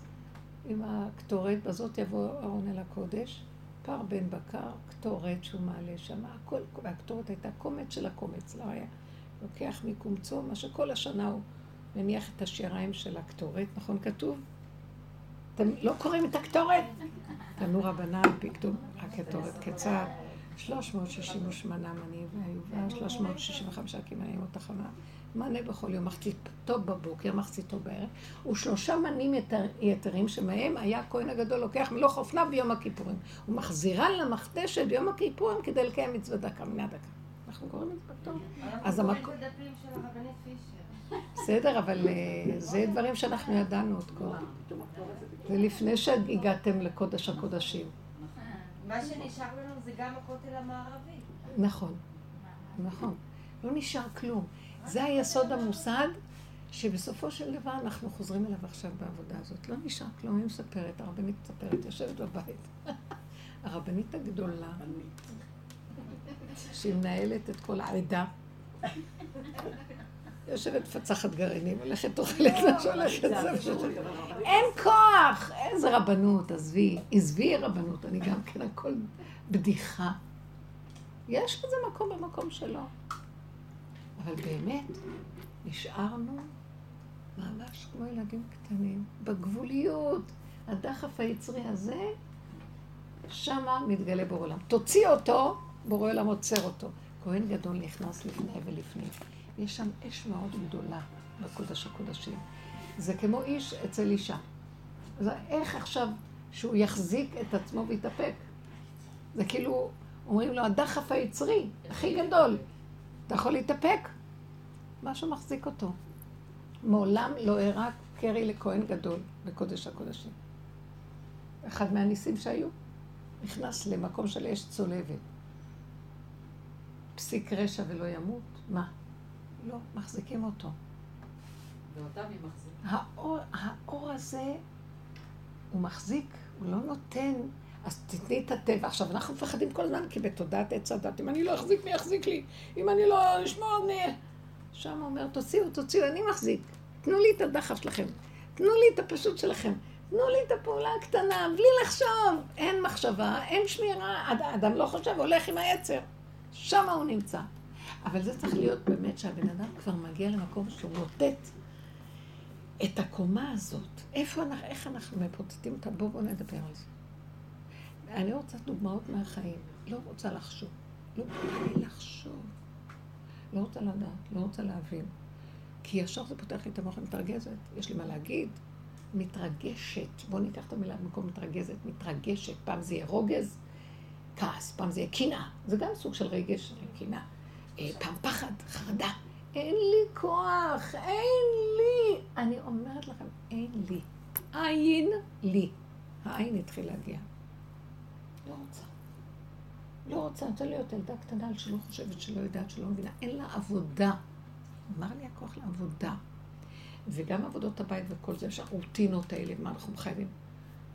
Speaker 3: עם הקטורת, בזאת יבוא ארון אל הקודש, פר בן בקר, קטורת שהוא מעלה שם, הכל, והקטורת הייתה קומץ של הקומץ, לא היה. לוקח מקומצו, מה שכל השנה הוא מניח את השיריים של הקטורת, נכון כתוב? אתם לא קוראים את הקטורת? תנו רבנן, פיקדום, הקטורת כיצד? 368 מנים והיובה, 365 כמאים תחנה. מנה בכל יום, מחציתו בבוקר, מחציתו בערב, ושלושה מנים יתר, יתרים שמהם היה הכהן הגדול לוקח מלוך אופנה ביום הכיפורים. הוא מחזירה למכתש של יום הכיפורים כדי לקיים מצוות דקה, מנה דקה. אנחנו קוראים את זה בטוב.
Speaker 4: אז המקום...
Speaker 3: בסדר, אבל אה, זה דברים שאנחנו ידענו עוד קודם. זה לפני שהגעתם לקודש הקודשים.
Speaker 4: מה שנשאר לנו זה גם הכותל המערבי.
Speaker 3: נכון, נכון. לא נשאר כלום. זה היסוד המוסד שבסופו של דבר אנחנו חוזרים אליו עכשיו בעבודה הזאת. לא נשאר כלום, היא מספרת, הרבנית מספרת, יושבת בבית. *laughs* הרבנית הגדולה, שהיא מנהלת את כל העדה, יושבת מפצחת גרעינים, הולכת אוכלת מה שהולכת אין כוח! איזה רבנות, עזבי. עזבי רבנות, אני גם כן הכל בדיחה. יש לזה מקום במקום שלו. אבל באמת, נשארנו ממש כמו ילדים קטנים, בגבוליות. הדחף היצרי הזה, שמה מתגלה בורא עולם. תוציא אותו, בורא עולם עוצר אותו. כהן גדול נכנס לפני ולפנים. יש שם אש מאוד גדולה בקודש הקודשים. זה כמו איש אצל אישה. אז איך עכשיו שהוא יחזיק את עצמו ויתאפק? זה כאילו, אומרים לו, הדחף היצרי, הכי גדול. אתה יכול להתאפק? משהו מחזיק אותו. מעולם לא הראה קרי לכהן גדול בקודש הקודשים. אחד מהניסים שהיו, נכנס למקום של אש צולבת. פסיק רשע ולא ימות, מה? לא, מחזיקים אותו.
Speaker 2: ואותם היא מחזיקה.
Speaker 3: האור, האור הזה, הוא מחזיק, הוא לא נותן, אז תתני את הטבע. עכשיו, אנחנו מפחדים כל הזמן, כי בתודעת עץ הדת, אם אני לא אחזיק, מי יחזיק לי? אם אני לא אשמור, אני... שם אומר, תוציאו, תוציאו, אני מחזיק. תנו לי את הדחף שלכם. תנו לי את הפשוט שלכם. תנו לי את הפעולה הקטנה, בלי לחשוב. אין מחשבה, אין שמירה. אדם לא חושב, הולך עם היצר. שם הוא נמצא. אבל זה צריך להיות באמת שהבן אדם כבר מגיע למקום שהוא נוטט את הקומה הזאת. איפה אנחנו, איך אנחנו מפוצצים אותה? בואו בוא נדבר על זה. אני רוצה דוגמאות מהחיים. לא רוצה לחשוב. לא לי לחשוב. לא רוצה לדעת, לא רוצה להבין. כי ישר זה פותח לי את המוח, מתרגזת. יש לי מה להגיד. מתרגשת. בואו ניקח את המילה במקום מתרגזת. מתרגשת. פעם זה יהיה רוגז, כעס, פעם זה יהיה קנאה. זה גם סוג של רגש, קנאה. אה, פעם פחד, חרדה. אין לי כוח, אין לי. אני אומרת לכם, אין לי. עין לי. העין התחיל להגיע. לא רוצה. לא רוצה, רוצה להיות ילדה קטנה שלא חושבת, שלא יודעת, שלא מבינה. אין לה עבודה. אמר לי הכוח לעבודה. וגם עבודות הבית וכל זה, שהרוטינות האלה, מה אנחנו חייבים.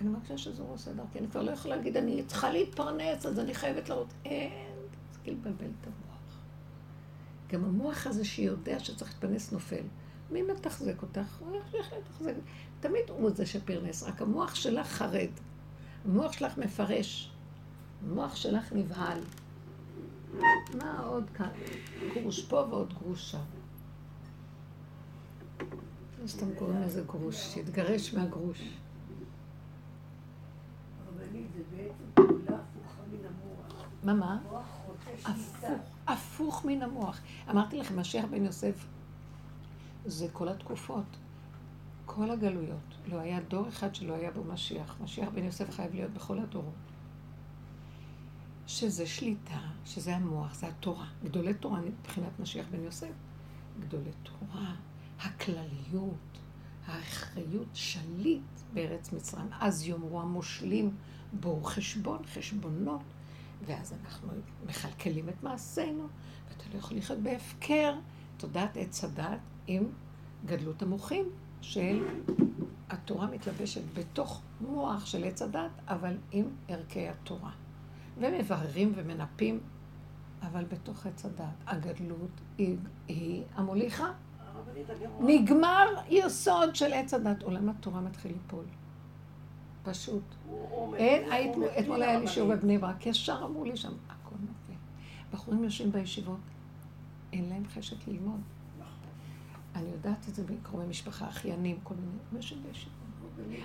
Speaker 3: אני מרגישה שזה לא עושה דרכי, אני כבר לא יכולה להגיד, אני צריכה להתפרנס, אז אני חייבת לראות. אין, תתחיל לבלבל את המוח. גם המוח הזה שיודע שצריך להתפרנס נופל. מי מתחזק אותך? הוא איך לתחזק. תמיד הוא זה שפרנס, רק המוח שלך חרד. המוח שלך מפרש. המוח שלך נבהל. מה עוד כאן? גרוש פה ועוד גרוש שם. לא סתם קוראים לזה גרוש, שיתגרש מהגרוש. מה, מה? הפוך, מן המוח. אמרתי לכם, משיח בן יוסף זה כל התקופות, כל הגלויות. לא היה דור אחד שלא היה בו משיח. משיח בן יוסף חייב להיות בכל הדורות. שזה שליטה, שזה המוח, זה התורה. גדולי תורה מבחינת משיח בן יוסף. גדולי תורה, הכלליות, האחריות, שליט בארץ מצרים. אז יאמרו המושלים, בואו חשבון, חשבונות, ואז אנחנו מכלכלים את מעשינו, ואתה לא יכול לחיות בהפקר. תודעת עץ הדת עם גדלות המוחים של התורה מתלבשת בתוך מוח של עץ הדת, אבל עם ערכי התורה. ומבררים ומנפים, אבל בתוך עץ הדת. הגדלות היא, היא המוליכה. נגמר יסוד של עץ הדת. עולם התורה מתחיל ליפול. פשוט. אין, אתמול היה לי שיעור בבני ברק, ישר אמרו לי שם, הכל נופל. בחורים יושבים בישיבות, אין להם חשק ללמוד. אני יודעת את זה מקרובי משפחה, אחיינים, כל מיני, יושבים בישיבות.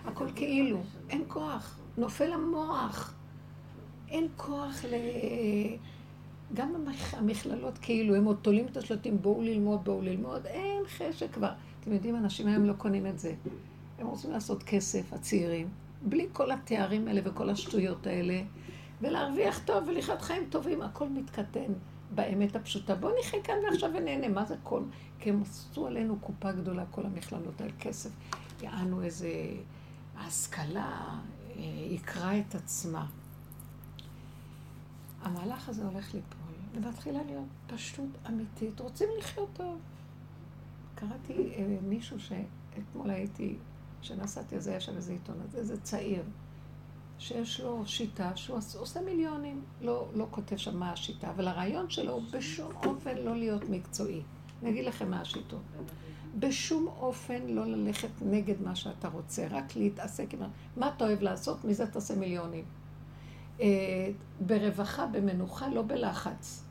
Speaker 3: הכל כאילו, אין כוח, נופל המוח. אין כוח ל... גם המכללות כאילו, הם עוד תולים את השלטים, בואו ללמוד, בואו ללמוד, אין חשק כבר. אתם יודעים, אנשים היום לא קונים את זה. הם רוצים לעשות כסף, הצעירים, בלי כל התארים האלה וכל השטויות האלה, ולהרוויח טוב ולחיות חיים טובים, הכל מתקטן באמת הפשוטה. בואו נחיה כאן ועכשיו ונהנה, מה זה כל? כי הם עשו עלינו קופה גדולה, כל המכללות האלה, כסף. יענו איזה השכלה, אה, יקרה את עצמה. המהלך הזה הולך ליפול, ומתחילה להיות פשוט אמיתית. רוצים לחיות טוב. קראתי אה, מישהו שאתמול הייתי, כשנסעתי, אז היה שם איזה עיתון, אז איזה צעיר, שיש לו שיטה שהוא עושה מיליונים. לא, לא כותב שם מה השיטה, אבל הרעיון שלו הוא בשום אופן לא להיות מקצועי. אני אגיד לכם מה השיטות. בשום אופן לא ללכת נגד מה שאתה רוצה, רק להתעסק עם מה אתה אוהב לעשות, מזה תעשה מיליונים. אה, ברווחה, במנוחה, לא בלחץ.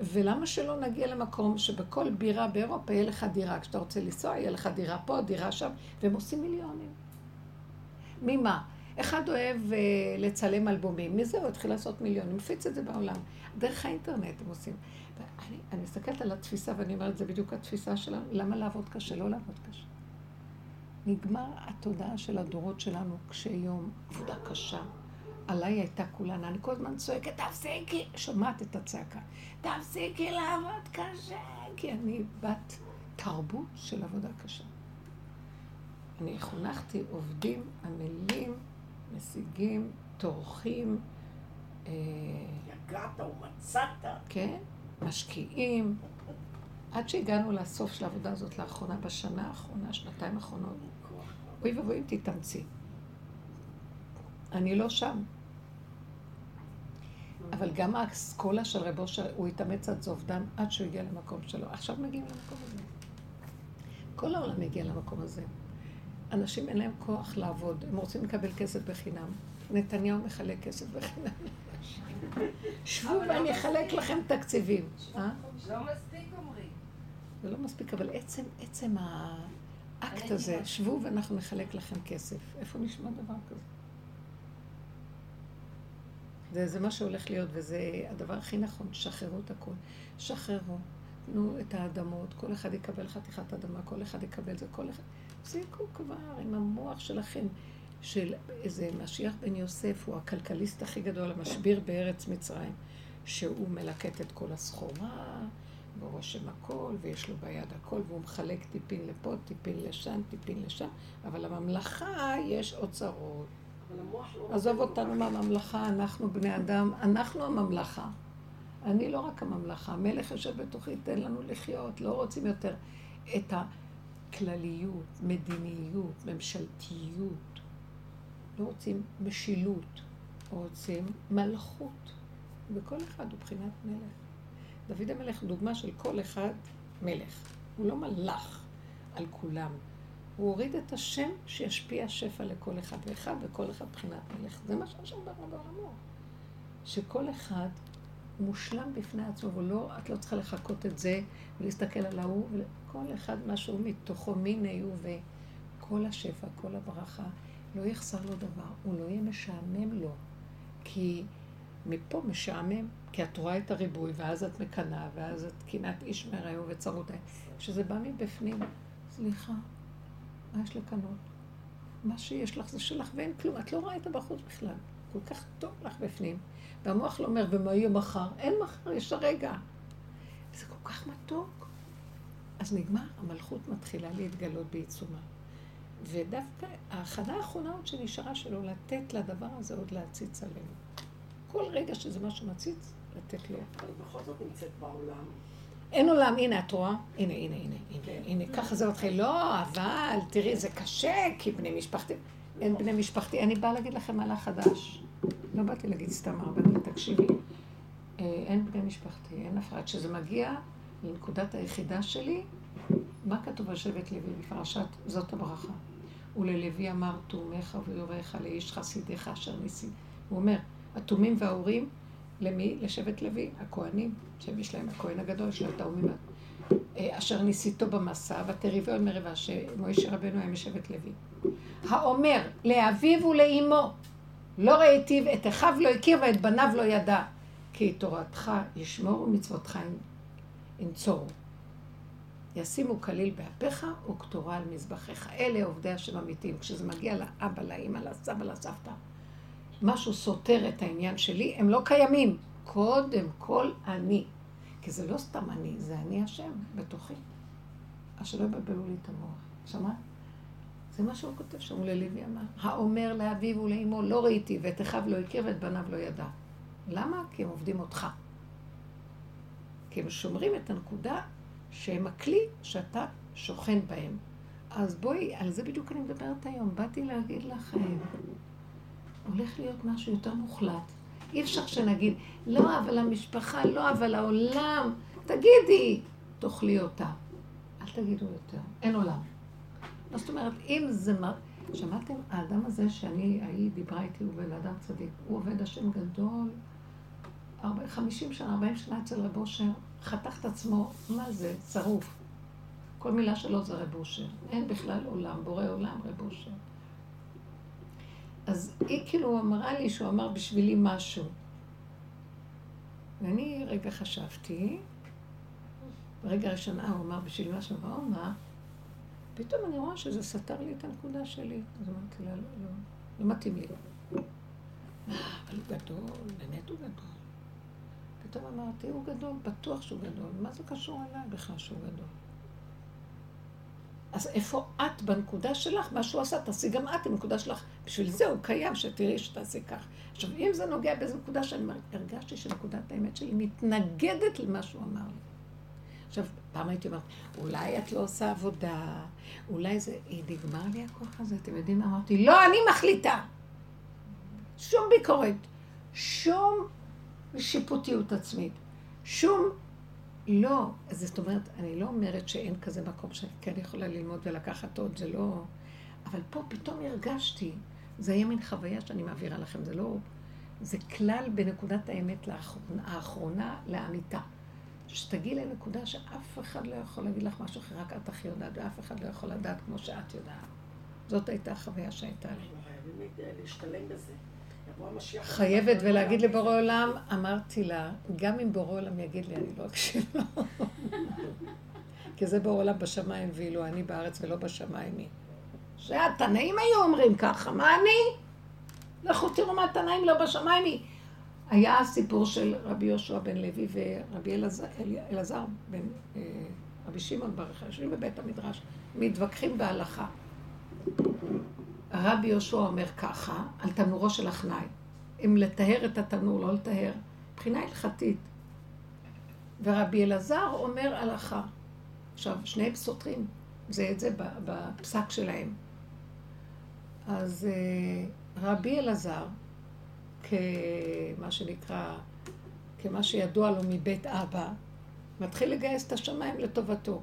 Speaker 3: ולמה שלא נגיע למקום שבכל בירה באירופה יהיה לך דירה, כשאתה רוצה לנסוע, יהיה לך דירה פה, דירה שם, והם עושים מיליונים. ממה? אחד אוהב אה, לצלם אלבומים, מזה הוא התחיל לעשות מיליונים, מפיץ את זה בעולם. דרך האינטרנט הם עושים. אני, אני מסתכלת על התפיסה ואני אומרת, זה בדיוק התפיסה שלנו, למה לעבוד קשה? לא לעבוד קשה. נגמר התודעה של הדורות שלנו קשי יום, עבודה קשה. עליי הייתה כולנה, אני כל הזמן צועקת, תפסיקי, שומעת את הצעקה, תפסיקי לעבוד קשה, כי אני בת תרבות של עבודה קשה. אני חונכתי עובדים, עמלים, משיגים, טורחים.
Speaker 1: אה, יגעת ומצאת.
Speaker 3: כן, משקיעים. עד שהגענו לסוף של העבודה הזאת לאחרונה, בשנה האחרונה, שנתיים האחרונות. אוי ואבוי אם תתאמצי. אני לא שם. אבל גם האסכולה של רבו, הוא התאמץ עד זוב דם, עד שהוא הגיע למקום שלו. עכשיו מגיעים למקום הזה. כל העולם מגיע למקום הזה. אנשים אין להם כוח לעבוד, הם רוצים לקבל כסף בחינם. נתניהו מחלק כסף בחינם. שבו ואני לא אחלק לכם תקציבים.
Speaker 4: אה? לא מספיק אומרים.
Speaker 3: זה לא מספיק, אבל עצם, עצם האקט הזה, שבו ואנחנו נחלק לכם כסף. איפה נשמע דבר כזה? זה, זה מה שהולך להיות, וזה הדבר הכי נכון, שחררו את הכול. שחררו, תנו את האדמות, כל אחד יקבל חתיכת אדמה, כל אחד יקבל זה, כל אחד... תפסיקו כבר עם המוח שלכם, של איזה משיח בן יוסף, הוא הכלכליסט הכי גדול, המשביר בארץ מצרים, שהוא מלקט את כל הסחורה, והוא רושם הכל, ויש לו ביד הכל, והוא מחלק טיפין לפה, טיפין לשם, טיפין לשם, אבל לממלכה יש אוצרות. עזוב אותנו מהממלכה, אנחנו בני אדם, אנחנו הממלכה. אני לא רק הממלכה, המלך יושב בתוכי, תן לנו לחיות, לא רוצים יותר את הכלליות, מדיניות, ממשלתיות. לא רוצים משילות, רוצים מלכות. וכל אחד הוא בחינת מלך. דוד המלך דוגמה של כל אחד מלך. הוא לא מלך על כולם. הוא הוריד את השם שישפיע שפע לכל אחד ואחד, וכל אחד מבחינת מלך. זה מה שהשם ברא בעולמו. שכל אחד מושלם בפני עצמו, ולא, את לא צריכה לחכות את זה ולהסתכל על ההוא, כל אחד משהו מתוכו מיני הוא וכל השפע, כל הברכה, לא יחסר לו דבר, הוא לא יהיה משעמם לו. כי מפה משעמם, כי את רואה את הריבוי, ואז את מקנאה, ואז את קנאת איש מרעהו וצרות. כשזה בא מבפנים, סליחה, מה יש לקנות? מה שיש לך זה שלך ואין כלום, את לא רואה את הבחוץ בכלל. כל כך טוב לך בפנים. והמוח לא אומר, ומה יהיה מחר? אין מחר, יש הרגע. זה כל כך מתוק. אז נגמר, המלכות מתחילה להתגלות בעיצומה. ודווקא ההכנה האחרונה עוד שנשארה שלו, לתת לדבר הזה עוד להציץ עלינו. כל רגע שזה משהו מציץ, לתת לו.
Speaker 1: אבל בכל זאת נמצאת בעולם.
Speaker 3: אין עולם, הנה את רואה? הנה, הנה, הנה, הנה,
Speaker 1: כן.
Speaker 3: הנה, ככה זה מתחיל. לא, אבל, תראי, זה קשה, כי בני משפחתי... אין בני משפחתי. אני באה להגיד לכם מהלך חדש. לא באתי להגיד סתם הרבנים, תקשיבי. אה, אין בני משפחתי, אין אף אחד. כשזה מגיע לנקודת היחידה שלי, מה כתוב על שבט לוי בפרשת זאת הברכה? וללוי אמר תומך ויוריך לאיש חסידיך אשר ניסי. הוא אומר, התומים וההורים, למי? לשבט לוי, הכהנים, שיש להם הכהן הגדול, יש את האומים, אה, אשר ניסיתו במסע, ותריבו על מרבה, שמוישה רבנו היה משבט לוי. האומר, לאביו ולאמו, לא ראיתיו, את אחיו לא הכיר ואת בניו לא ידע, כי תורתך ישמור ומצוותך ינצורו. ישימו כליל באפיך וקטורה על מזבחיך. אלה עובדי השם אמיתיים. כשזה מגיע לאבא, לאמא, לסבא, לסבתא, משהו סותר את העניין שלי, הם לא קיימים. קודם כל אני. כי זה לא סתם אני, זה אני השם בתוכי. אז שלא יבלבלו לי את המוח. שמעת? זה מה שהוא כותב שם, ללוי אמר. האומר לאביו ולאמו לא ראיתי, ואת אחיו לא הכיר ואת בניו לא ידע. למה? כי הם עובדים אותך. כי הם שומרים את הנקודה שהם הכלי שאתה שוכן בהם. אז בואי, על זה בדיוק אני מדברת היום. באתי להגיד לכם, הולך להיות משהו יותר מוחלט. אי אפשר שנגיד, לא, אבל המשפחה, לא, אבל העולם. תגידי, תאכלי אותה. אל תגידו יותר, אין עולם. מה זאת אומרת, אם זה... מה... שמעתם, האדם הזה שאני, ההיא דיברה איתי, הוא בן אדם צדיק. הוא עובד השם גדול, 40, 50 שנה, 40 שנה אצל רב אושר, חתך את עצמו, מה זה? שרוף. כל מילה שלו זה רב אושר. אין בכלל עולם, בורא עולם, רב אושר. אז היא כאילו אמרה לי שהוא אמר בשבילי משהו. ואני רגע חשבתי, ברגע הראשונה הוא אמר בשבילי משהו, והוא אמר, פתאום אני רואה שזה סתר לי את הנקודה שלי. אז אמרתי לה, לא, לא, לא מתאים לי. אבל הוא גדול, באמת הוא גדול. פתאום אמרתי, הוא גדול, בטוח שהוא גדול. מה זה קשור אליי בכלל שהוא גדול? אז איפה את בנקודה שלך? מה שהוא עשה, תעשי גם את עם הנקודה שלך. בשביל זה הוא קיים, שתראי שתעשי כך. עכשיו, אם זה נוגע באיזו נקודה שאני הרגשתי שנקודת האמת שלי מתנגדת למה שהוא אמר לי. עכשיו, פעם הייתי אומרת, אולי את לא עושה עבודה, אולי זה... היא נגמר לי הכוח הזה, אתם יודעים מה אמרתי? לא, אני מחליטה. שום ביקורת, שום שיפוטיות עצמית, שום... לא, זאת אומרת, אני לא אומרת שאין כזה מקום שאני כן יכולה ללמוד ולקחת עוד, זה לא... אבל פה פתאום הרגשתי, זה היה מין חוויה שאני מעבירה לכם, זה לא... זה כלל בנקודת האמת לאחרונה, האחרונה לאמיתה. שתגיעי לנקודה שאף אחד לא יכול להגיד לך משהו אחר, רק את הכי יודעת, ואף אחד לא יכול לדעת כמו שאת יודעת. זאת הייתה החוויה שהייתה לי.
Speaker 1: אנחנו חייבים להשתלם בזה.
Speaker 3: חייבת ולהגיד לבורא עולם, אמרתי לה, גם אם בורא עולם יגיד לי, אני לא אקשיב לו. *laughs* כי זה בורא עולם בשמיים, ואילו אני בארץ ולא בשמיים היא. שהתנאים היו אומרים ככה, מה אני? לכו תראו מה התנאים לא בשמיים היא. היה הסיפור של רבי יהושע בן לוי ורבי אלעזר, בן אה, רבי שמעון בר יוחאי, יושבים בבית המדרש, מתווכחים בהלכה. רבי יהושע אומר ככה, על תנורו של החנאי, אם לטהר את התנור, לא לטהר, מבחינה הלכתית. ורבי אלעזר אומר הלכה. עכשיו, שניהם סותרים זה את זה בפסק שלהם. אז אה, רבי אלעזר, כמה שנקרא, כמה שידוע לו מבית אבא, מתחיל לגייס את השמיים לטובתו.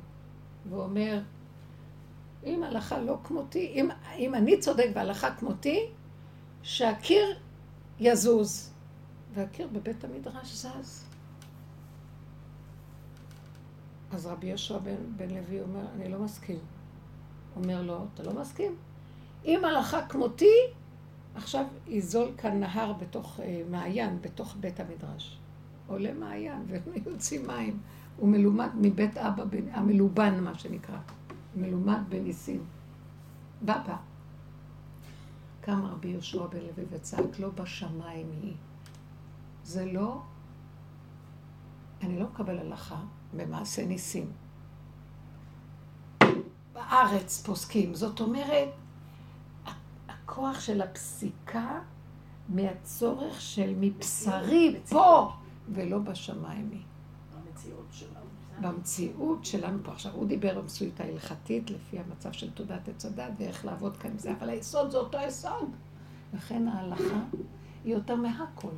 Speaker 3: ואומר, אם הלכה לא כמותי, אם, אם אני צודק והלכה כמותי, שהקיר יזוז. והקיר בבית המדרש זז. אז רבי יהושע בן, בן לוי אומר, אני לא מסכים. אומר לו, אתה לא מסכים? אם הלכה כמותי, עכשיו יזול כאן נהר בתוך אה, מעיין, בתוך בית המדרש. עולה מעיין ויוצאים מים. הוא מלומד מבית אבא, המלובן מה שנקרא. מלומד בניסים. בבא. קם רבי יהושע בן לוי וצעק, לא בשמיים היא. זה לא, אני לא מקבל הלכה במעשה ניסים. בארץ פוסקים. זאת אומרת, הכוח של הפסיקה מהצורך של מבשרי פה, ולא בשמיים היא.
Speaker 1: המציאות שלנו.
Speaker 3: במציאות שלנו פה. עכשיו, הוא דיבר במציאות ההלכתית, לפי המצב של תעודת עץ הדת, ואיך לעבוד כאן עם זה, אבל היסוד זה אותו יסוד. לכן ההלכה היא יותר מהכל.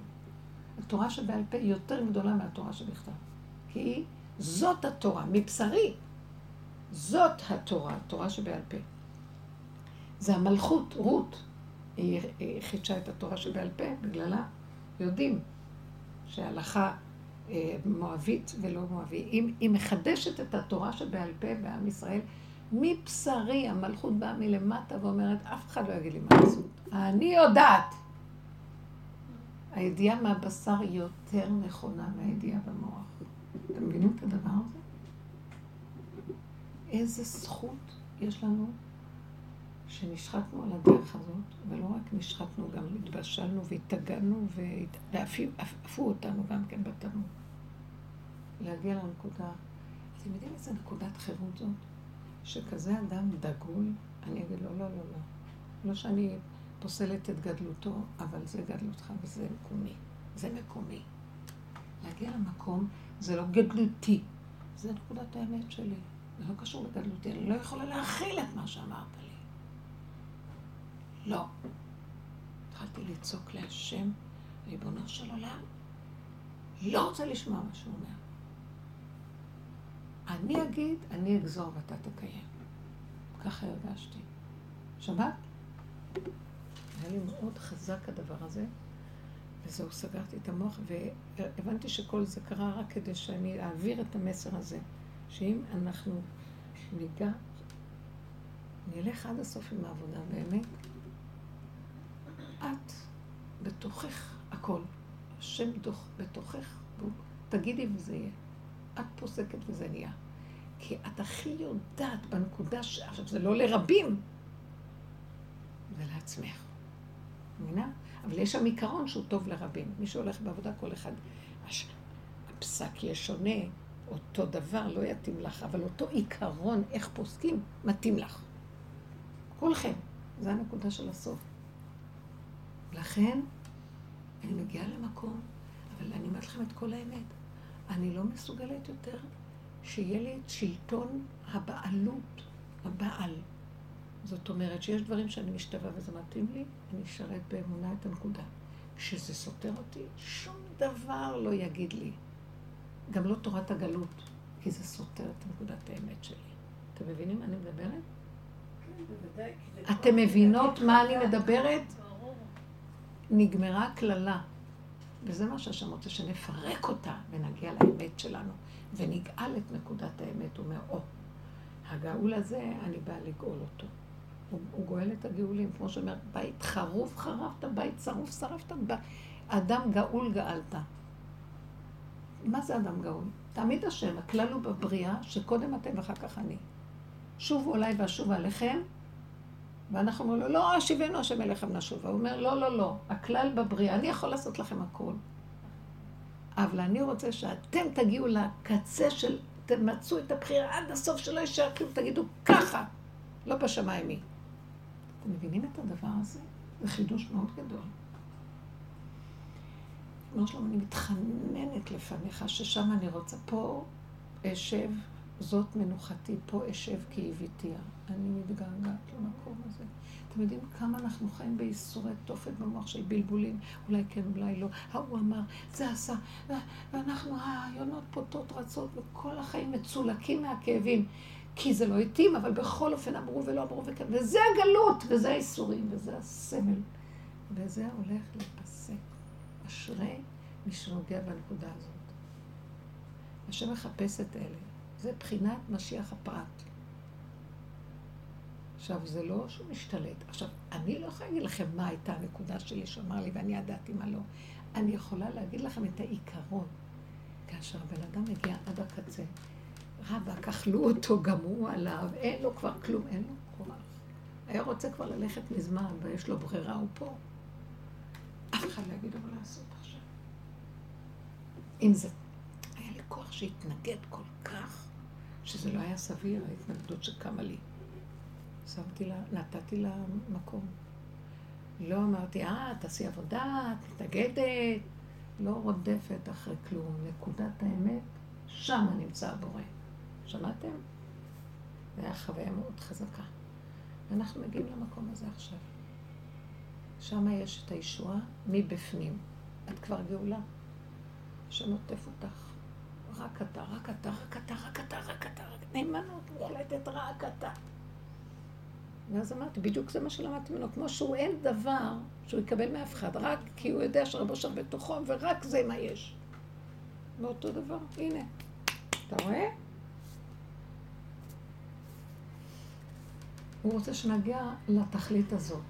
Speaker 3: התורה שבעל פה היא יותר גדולה מהתורה שבכתב. כי זאת התורה, מבשרי. זאת התורה, התורה שבעל פה. זה המלכות, רות. היא חידשה את התורה שבעל פה, בגללה יודעים שההלכה מואבית ולא מואבי. היא, היא מחדשת את התורה שבעל פה בעם ישראל. מבשרי המלכות באה מלמטה ואומרת, אף אחד לא יגיד לי מה לעשות. אני יודעת. הידיעה מהבשר היא יותר נכונה מהידיעה במוח. אתם מבינים את הדבר הזה? איזה זכות יש לנו שנשחטנו על הדרך הזאת, ולא רק נשחטנו, גם התבשלנו והתאגדנו ועפו אותנו גם כן בתנור. להגיע לנקודה, אתם יודעים איזה נקודת חירות זאת? שכזה אדם דגול, אני אגיד לו, לא, לא, לא. לא שאני פוסלת את גדלותו, אבל זה גדלותך וזה מקומי. זה מקומי. להגיע למקום זה לא גדלותי, זה נקודת האמת שלי. זה לא קשור לגדלותי, אני לא יכולה להכיל את מה שאמרת. לא. התחלתי לצעוק להשם, ריבונו של עולם, לא רוצה לשמוע מה שהוא אומר. אני אגיד, אני אגזור ואתה תקיים. ככה הרגשתי. שמעת? היה לי מאוד חזק הדבר הזה, וזהו, סגרתי את המוח, והבנתי שכל זה קרה רק כדי שאני אעביר את המסר הזה, שאם אנחנו ניגע, נלך עד הסוף עם העבודה, באמת, את בתוכך הכל. השם בתוכך, תגידי וזה יהיה. את פוסקת וזה נהיה. כי את הכי יודעת בנקודה ש... עכשיו, זה לא לרבים, זה לעצמך. מבינה? אבל יש שם עיקרון שהוא טוב לרבים. מי שהולך בעבודה, כל אחד... הש... הפסק יהיה שונה, אותו דבר לא יתאים לך, אבל אותו עיקרון, איך פוסקים, מתאים לך. כולכם. זו הנקודה של הסוף. לכן, אני מגיעה למקום, אבל אני אומרת לכם את כל האמת. אני לא מסוגלת יותר שיהיה לי את שלטון הבעלות, הבעל. זאת אומרת שיש דברים שאני משתווה וזה מתאים לי, אני אשרת באמונה את הנקודה. כשזה סותר אותי, שום דבר לא יגיד לי. גם לא תורת הגלות, כי זה סותר את נקודת האמת שלי. אתם מבינים מה אני מדברת? אתם מבינות מה אני מדברת? נגמרה קללה. וזה מה שהשם רוצה, שנפרק אותה ונגיע לאמת שלנו, ונגאל את נקודת האמת. הוא אומר, או, הגאול הזה, אני באה לגאול אותו. הוא, הוא גואל את הגאולים, כמו שאומר, בית חרוב חרבת, בית שרוף שרפת, אדם גאול גאלת. מה זה אדם גאול? תמיד השם, הכלל הוא בבריאה, שקודם אתם ואחר כך אני. שובו אליי ואשוב עליכם, ואנחנו אומרים לו, לא, השיבנו השם אליכם נשובה. הוא אומר, לא, לא, לא, הכלל בבריאה, אני יכול לעשות לכם הכל. אבל אני רוצה שאתם תגיעו לקצה של, תמצאו את הבחירה עד הסוף, שלא יישאר כלום, תגידו ככה, לא בשמיים מי. אתם מבינים את הדבר הזה? זה חידוש מאוד גדול. אומר שלום, אני מתחננת לפניך, ששם אני רוצה, פה אשב, זאת מנוחתי, פה אשב כי הביתיה. אני מתגעגעת למקום הזה. אתם יודעים כמה אנחנו חיים בייסורי תופת במוח של בלבולים? אולי כן, אולי לא. ההוא אמר, זה עשה, ואנחנו, היונות פוטות רצות, וכל החיים מצולקים מהכאבים. כי זה לא התאים, אבל בכל אופן אמרו ולא אמרו וכן. וזה הגלות, וזה האיסורים, וזה הסמל. וזה הולך להיפסק. אשרי מי שנוגע בנקודה הזאת. השם מחפש את אלה. זה בחינת משיח הפרט. עכשיו, זה לא שהוא משתלט. עכשיו, אני לא יכולה להגיד לכם מה הייתה הנקודה שלי שאמר לי, ואני ידעתי מה לא. אני יכולה להגיד לכם את העיקרון. כאשר הבן אדם מגיע עד הקצה, רבאק, אכלו אותו, גמרו עליו, אין לו כבר כלום, אין לו כוח. היה רוצה כבר ללכת מזמן, ויש לו ברירה, הוא פה. אף אחד לא יגיד לו מה לעשות עכשיו. אם זה... היה לי כוח שהתנגד כל כך, שזה לא היה סביר, ההתנגדות שקמה לי. שמתי לה, נתתי לה מקום. לא אמרתי, אה, תעשי עבודה, את מתנגדת, לא רודפת אחרי כלום. נקודת האמת, שם נמצא הבורא. שמעתם? זו הייתה חוויה מאוד חזקה. ואנחנו מגיעים למקום הזה עכשיו. שם יש את הישועה מבפנים. את כבר גאולה. שנוטף אותך. רק אתה, רק אתה, רק אתה, רק אתה, רק אתה, רק נאמנות מוחלטת, רק אתה. ואז אמרתי, בדיוק זה מה שלמדתי ממנו, כמו שהוא אין דבר שהוא יקבל מאף אחד, רק כי הוא יודע שרבו שם בתוכו, ורק זה מה יש. ואותו דבר, הנה. אתה רואה? הוא רוצה שנגיע לתכלית הזאת.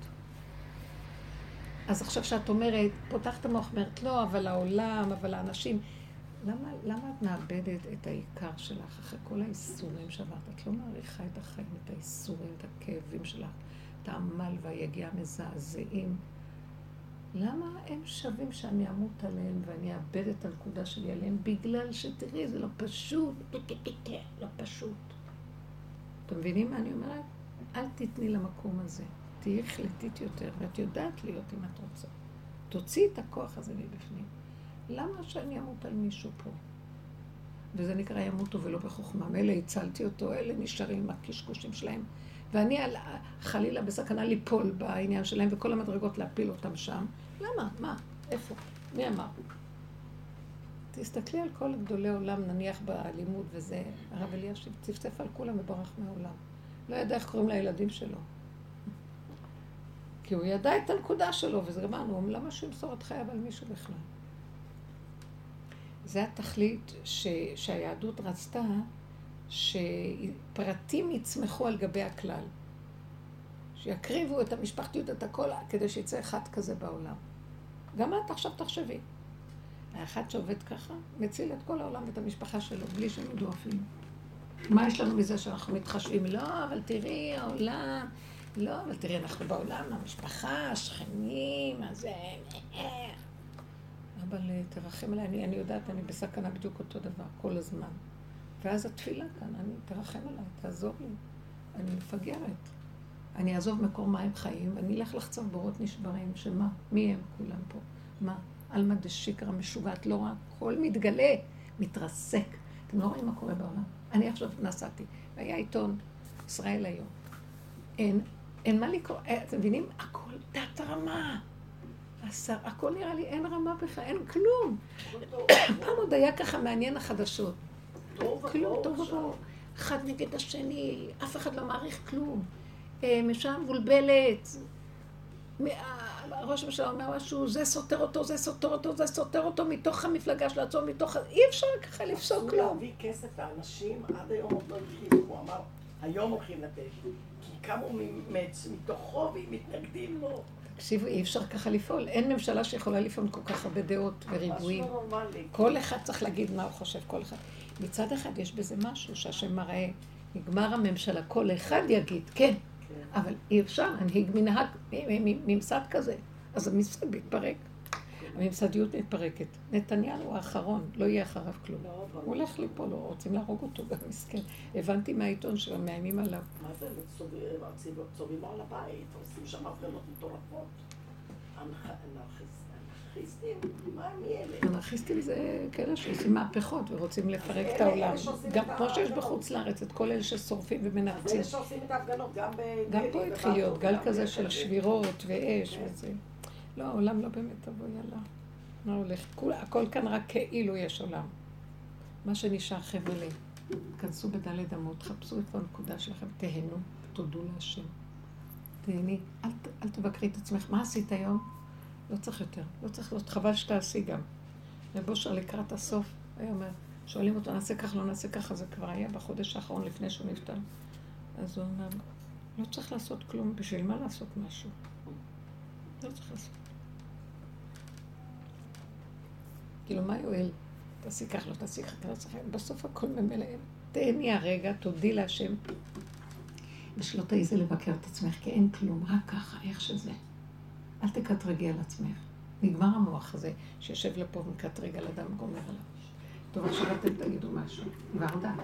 Speaker 3: אז עכשיו שאת אומרת, פותחת המוח, אומרת, לא, אבל העולם, אבל האנשים, למה, למה את מאבדת את העיקר שלך אחרי כל האיסורים שעברת? את לא מעריכה את החיים, את האיסורים, את הכאבים שלך, את העמל והיגיעה המזעזעים. למה הם שווים שאני אמות עליהם ואני אאבד את הנקודה שלי עליהם? בגלל שתראי, זה לא פשוט, לא פשוט. אתם מבינים מה אני אומרת? אל תתני למקום הזה. תהיי החלטית יותר, ואת יודעת להיות אם את רוצה. תוציאי את הכוח הזה מבפנים. למה שאני אמות על מישהו פה? וזה נקרא ימותו ולא בחוכמה. מילא הצלתי אותו, אלה נשארים עם הקשקושים שלהם. ואני על, חלילה בסכנה ליפול בעניין שלהם, וכל המדרגות להפיל אותם שם. למה? מה? איפה? מי אמר? תסתכלי על כל גדולי עולם, נניח בלימוד וזה, הרב אלישיב צפצף על כולם וברח מהעולם. לא ידע איך קוראים לילדים שלו. כי הוא ידע את הנקודה שלו, וזה גמרנו, למה שהוא ימסור את חייו על מישהו בכלל? זה התכלית ש, שהיהדות רצתה, שפרטים יצמחו על גבי הכלל. שיקריבו את המשפחתיות, את הכל, כדי שיצא אחד כזה בעולם. גם את עכשיו תחשבי. האחד שעובד ככה, מציל את כל העולם ואת המשפחה שלו, בלי שהם ידעו אפילו. מה יש לנו מזה שאנחנו מתחשבים? לא, אבל תראי, העולם... לא, אבל תראי, אנחנו בעולם, המשפחה, השכנים, הזה... אבל אה, תרחם עליי, אני, אני יודעת, אני בסכנה בדיוק אותו דבר, כל הזמן. ואז התפילה כאן, אני, תרחם עליי, תעזור לי. אני מפגרת. אני אעזוב מקור מים חיים, ואני אלך לחצוב בורות נשברים, שמה? מי הם כולם פה? מה? עלמא דשיקרא משוגעת, לא רק, הכל מתגלה, מתרסק. אתם לא רואים מה קורה בעולם? אני עכשיו נסעתי, והיה עיתון ישראל היום. אין, אין מה לקרוא, אה, אתם מבינים? הכל תת רמה. השר, הכל נראה לי, אין רמה בכלל, אין כלום. *coughs* פעם עוד היה ככה מעניין החדשות. כלום, טוב וברור. אחד נגד השני, אף אחד לא מעריך כלום. אה, ממשלה מבולבלת. ראש הממשלה אומר משהו, זה סותר אותו, זה סותר אותו, זה סותר אותו מתוך המפלגה של עצמו, מתוך... אי אפשר ככה לפסוק כלום.
Speaker 1: אסור להביא כסף לאנשים, עד היום עוד לא התחילו, הוא אמר, היום הולכים לתת. כי קמו מתוכו והם מתנגדים לו.
Speaker 3: תקשיבו, אי אפשר ככה לפעול. אין ממשלה שיכולה לפעול כל כך הרבה דעות וריבועים. כל אחד צריך להגיד מה הוא חושב, כל אחד. מצד אחד יש בזה משהו שהשם מראה, נגמר הממשלה, כל אחד יגיד, כן, כן. אבל אי אפשר מנהג, ממסד כזה. אז הממסד מתפרק. הממסדיות מתפרקת. נתניהו הוא האחרון, לא יהיה אחריו כלום. לא, הוא הולך ליפול, לא רוצים להרוג אותו גם מסכן. הבנתי מהעיתון מאיימים עליו.
Speaker 1: מה זה, צובעים על הבית, עושים שם הפגנות מטורפות. אנרכיסטים?
Speaker 3: זה כאלה שעושים מהפכות ורוצים לפרק את העולם. גם כמו שיש בחוץ לארץ, את כל אלה ששורפים ומנפצים.
Speaker 1: גם
Speaker 3: פה התחיל להיות גל כזה של שבירות ואש כן. וזה. לא, העולם לא באמת תבוא, יאללה. מה הולך? כול, הכל כאן רק כאילו יש עולם. מה שנשאר חבלי. כנסו בדלת אמות, חפשו את הנקודה שלכם, תהנו, תודו להשם. תהני, אל, אל תבקרי את עצמך. מה עשית היום? לא צריך יותר, לא צריך להיות, חבל שתעשי גם. רב אושר לקראת הסוף, היה אומר, שואלים אותו, נעשה ככה, לא נעשה ככה, זה כבר היה בחודש האחרון לפני שהוא נפטר. אז הוא אומר, לא צריך לעשות כלום, בשביל מה לעשות משהו? לא צריך לעשות. כאילו, מה יועיל? תעשי כך, לא תעשי כך, לא. בסוף הכל ממילא. תהני הרגע, תודי להשם. ושלא תעיזי לבקר את עצמך, כי אין כלום, רק ככה, איך שזה. אל תקטרגי על עצמך. נגמר המוח הזה שיושב לפה ומקטרג על אדם גומר עליו. טוב, עכשיו אתם תגידו משהו. ורדה,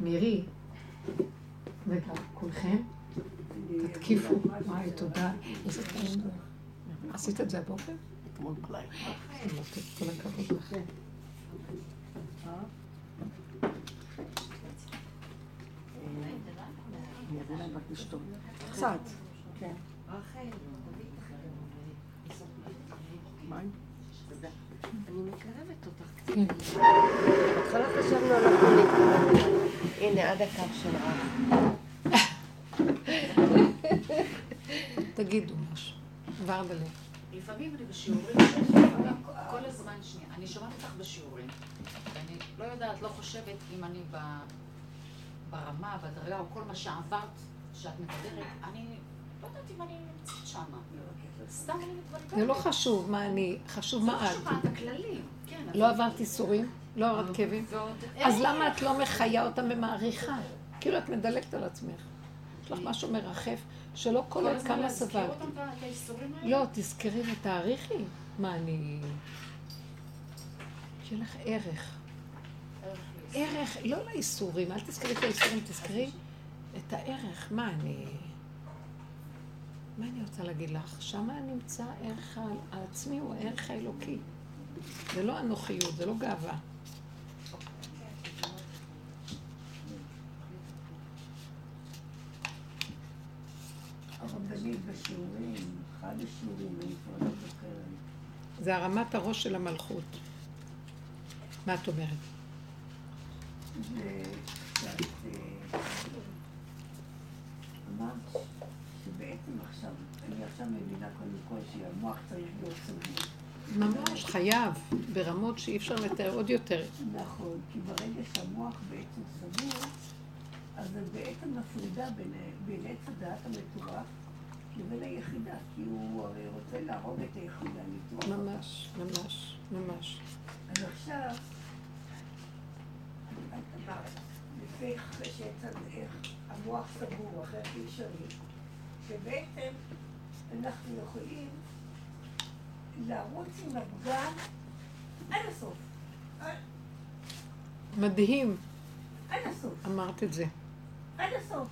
Speaker 3: מירי, רגע, כולכם, תתקיפו. וואי, תודה. עשית את זה הבוקר?
Speaker 1: אתמול בלילה.
Speaker 3: כל הכבוד לך.
Speaker 1: אני אביא להם רק לשתות. קצת. כן. מים?
Speaker 4: אני מקרבת אותך קצת.
Speaker 3: כן.
Speaker 4: בהתחלה חשבנו על הפוליטיקה. הנה, עד הקו של רב.
Speaker 3: תגידו משהו. ורדלה.
Speaker 2: לפעמים אני בשיעורים, כל הזמן שנייה, אני שומעת אותך בשיעורים, ואני לא יודעת, לא חושבת אם אני ב- ברמה, בדרגה, או כל מה שעברת, שאת מדברת, אני לא יודעת אם אני נמצאת שמה. סתם אני מתבלבלת.
Speaker 3: זה לא חשוב מה אני, חשוב מה
Speaker 2: זה
Speaker 3: את.
Speaker 2: לא שומעת, הכללים. כן,
Speaker 3: לא עברת ייסורים? לא עברת כאבים? אז? למה את לא מחיה אותם ומעריכה? כאילו את מדלגת על עצמך. יש לך משהו מרחף שלא כל
Speaker 2: כל
Speaker 3: עוד
Speaker 2: הזמן
Speaker 3: כמה
Speaker 2: להזכיר. אותם את האיסורים האלה?
Speaker 3: לא, תזכרי ותעריכי. מה אני... שיהיה לך ערך. ערך, לא לאיסורים, אל תזכרי את האיסורים, תזכרי את הערך. מה אני... מה אני רוצה להגיד לך? שמה נמצא הערך ה- העצמי, הוא הערך האלוקי. זה לא אנוכיות, זה לא גאווה.
Speaker 5: הרבנית בשיעורים, אחד השיעורים, אני כבר לא זוכרת.
Speaker 3: זה הרמת הראש של המלכות. מה את אומרת?
Speaker 5: זה שאת אה, אמרת שבעצם עכשיו, אני עכשיו מבינה קודם כל שהמוח צריך להיות סגור.
Speaker 3: ממש חייב, ברמות שאי אפשר לתאר עוד יותר.
Speaker 5: נכון, כי ברגע שהמוח בעצם סגור, אז את בעצם מפרידה בין עץ הדעת המטורף לבין היחידה, כי הוא הרי רוצה להרוג את היחידה, ניתוח.
Speaker 3: ממש, ממש, ממש.
Speaker 5: אז עכשיו, לפי המוח סגור, אחרי אי אפשרי, שבעצם אנחנו יכולים לרוץ עם הפגם עד הסוף.
Speaker 3: מדהים,
Speaker 5: עד הסוף.
Speaker 3: אמרת את זה.
Speaker 5: עד הסוף.